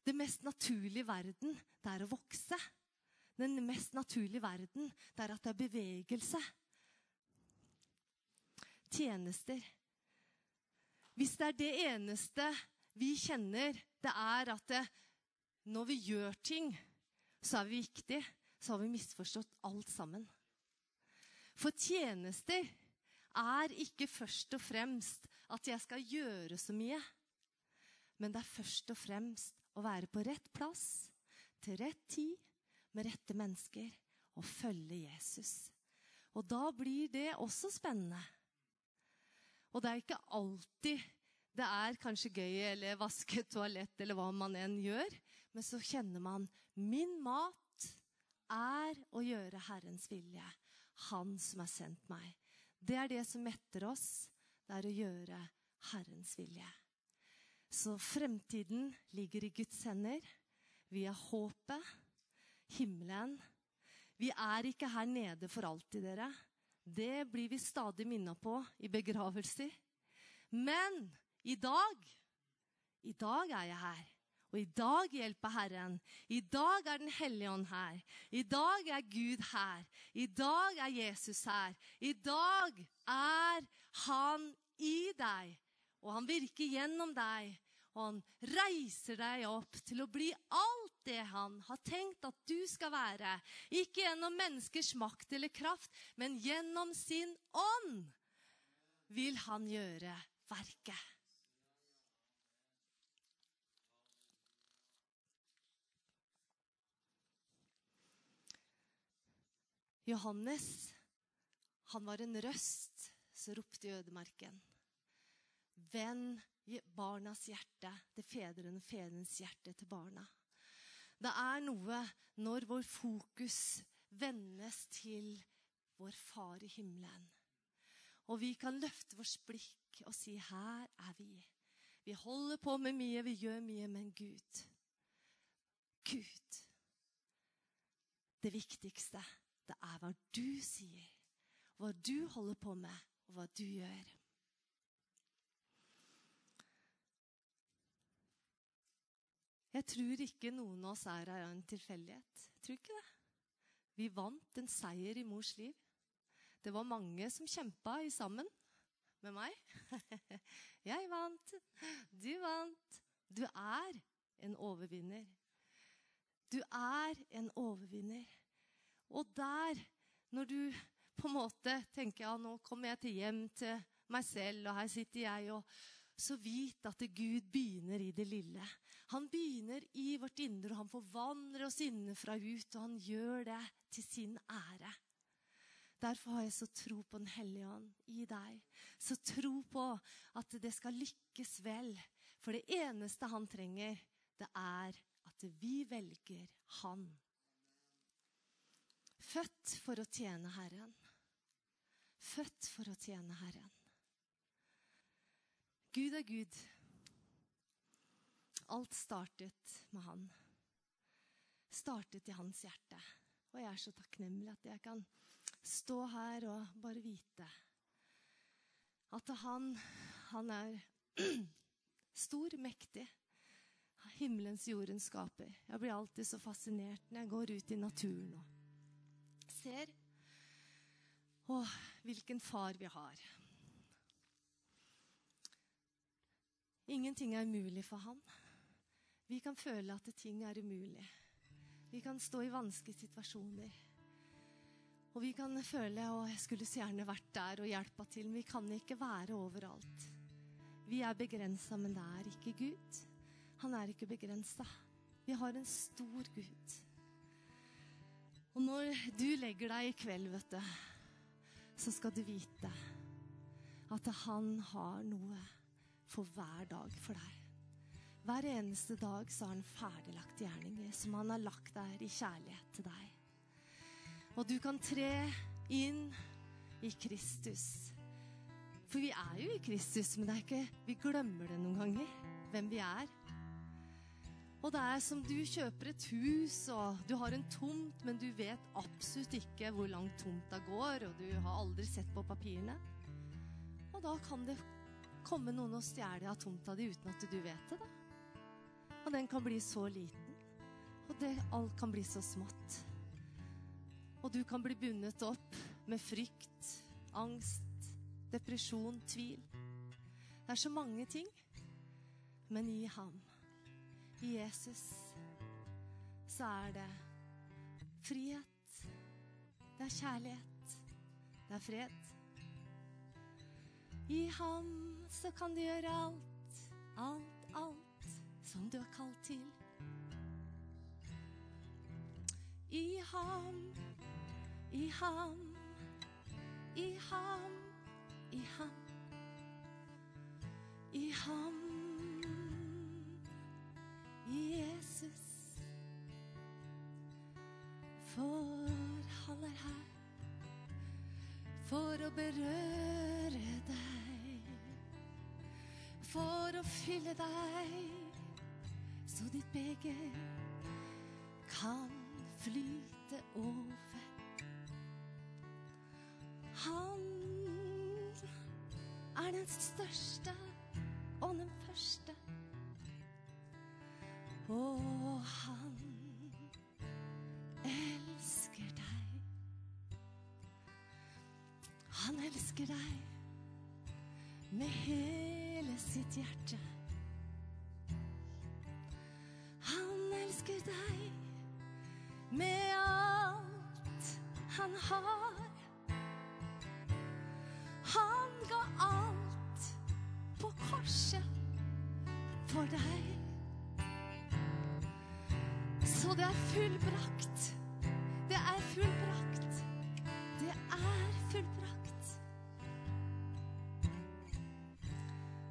Det mest naturlige i verden, det er å vokse. Den mest naturlige verden, det er at det er bevegelse. Tjenester. Hvis det er det eneste vi kjenner, det er at det, når vi gjør ting, så er vi viktige. Så har vi misforstått alt sammen. For tjenester er ikke først og fremst at jeg skal gjøre så mye. Men det er først og fremst å være på rett plass, til rett tid, med rette mennesker, og følge Jesus. Og da blir det også spennende. Og det er ikke alltid det er kanskje gøy eller vaske toalett eller hva man enn gjør. Men så kjenner man min mat er å gjøre Herrens vilje. Han som har sendt meg. Det er det som metter oss. Det er å gjøre Herrens vilje. Så fremtiden ligger i Guds hender. Vi er håpet. Himmelen. Vi er ikke her nede for alltid, dere. Det blir vi stadig minnet på i begravelser. Men i dag I dag er jeg her. Og i dag hjelper Herren. I dag er Den hellige ånd her. I dag er Gud her. I dag er Jesus her. I dag er Han i deg. Og han virker gjennom deg. Og han reiser deg opp til å bli alt det han har tenkt at du skal være. Ikke gjennom menneskers makt eller kraft, men gjennom sin ånd vil han gjøre verket. Johannes, han var en røst som ropte i ødemarken. Vend barnas hjerte til fedrene, fedrenes hjerte til barna. Det er noe når vår fokus vendes til vår Far i himmelen. Og vi kan løfte vårt blikk og si 'Her er vi'. Vi holder på med mye, vi gjør mye, men Gud Gud. Det viktigste det er hva du sier, hva du holder på med, og hva du gjør. Jeg tror ikke noen av oss er av en tilfeldighet. Jeg tror ikke det. Vi vant en seier i mors liv. Det var mange som kjempa sammen med meg. Jeg vant. Du vant. Du er en overvinner. Du er en overvinner. Og der, når du på en måte tenker ja, nå kommer jeg til hjem til meg selv, og her sitter jeg, og så vit at Gud begynner i det lille. Han begynner i vårt indre, og han forvandler oss innenfra ut, og han gjør det til sin ære. Derfor har jeg så tro på Den hellige ånd i deg. Så tro på at det skal lykkes vel. For det eneste han trenger, det er at vi velger han. Født for å tjene Herren. Født for å tjene Herren. Gud er Gud. Alt startet med han. Startet i hans hjerte. Og jeg er så takknemlig at jeg kan stå her og bare vite at han, han er stor, mektig. Himmelens, jordens skaper. Jeg blir alltid så fascinert når jeg går ut i naturen og ser Å, hvilken far vi har. Ingenting er umulig for han. Vi kan føle at ting er umulig. Vi kan stå i vanskelige situasjoner. Og vi kan føle å, jeg skulle så gjerne vært der og hjelpa til, men vi kan ikke være overalt. Vi er begrensa, men det er ikke Gud. Han er ikke begrensa. Vi har en stor Gud. Og når du legger deg i kveld, vet du, så skal du vite at han har noe for hver dag for deg. Hver eneste dag så har han ferdiglagt gjerninger som han har lagt der i kjærlighet til deg. Og du kan tre inn i Kristus. For vi er jo i Kristus, men det er ikke, vi glemmer det noen ganger. Hvem vi er. Og det er som du kjøper et hus, og du har en tomt, men du vet absolutt ikke hvor langt tomta går, og du har aldri sett på papirene. Og da kan det komme noen og stjele av tomta di uten at du vet det. da. Og den kan bli så liten, og det, alt kan bli så smått. Og du kan bli bundet opp med frykt, angst, depresjon, tvil. Det er så mange ting. Men i ham, i Jesus, så er det frihet. Det er kjærlighet. Det er fred. I ham så kan du gjøre alt, alt, som du er kalt til. I ham i ham, i ham, i ham. I ham, i Jesus. For han er her for å berøre deg. For å fylle deg så ditt beger kan flyte over. Han er den største og den første. Og han elsker deg. Han elsker deg med hele sitt hjerte. Deg med alt han har. Han ga alt på korset for deg. Så det er fullbrakt. Det er fullbrakt. Det er fullbrakt.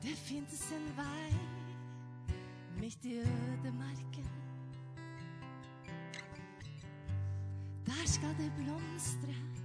Det finnes en vei midt i ødemarken. Der skal det blomstre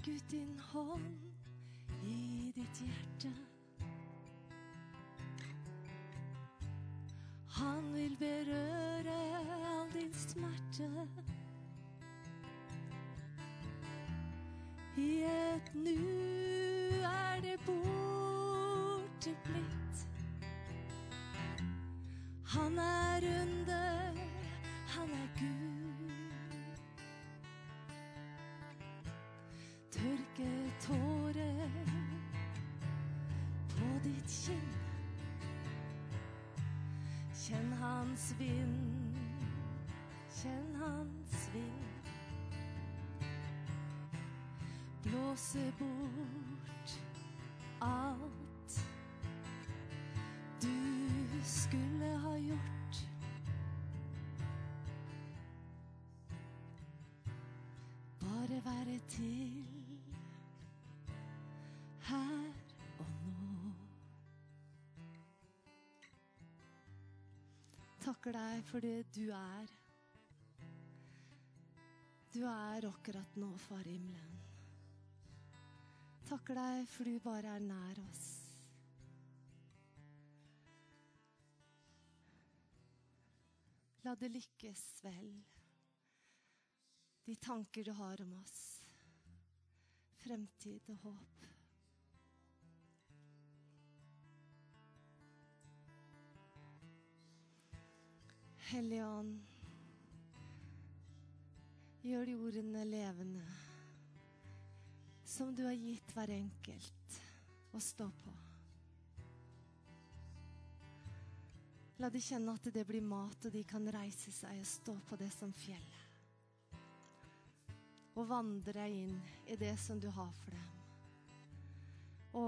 Rekk ut din hånd i ditt hjerte. Han vil berøre all din smerte. I et nu Kjenn hans vind, kjenn hans vind. Blåse bort alt Takker deg for det du er. Du er akkurat nå, far i himmelen. Takker deg for du bare er nær oss. La det lykkes vel, de tanker du har om oss, fremtid og håp. Hellige Ånd, gjør de ordene levende, som du har gitt hver enkelt å stå på. La de kjenne at det blir mat, og de kan reise seg og stå på det som fjellet. Og vandre inn i det som du har for dem. Å,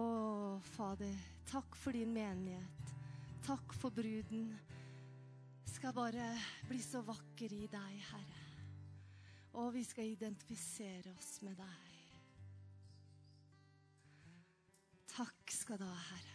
Fader, takk for din menighet. Takk for bruden. Skal bare bli så vakker i deg, Herre. Og vi skal identifisere oss med deg. Takk skal du ha, Herre.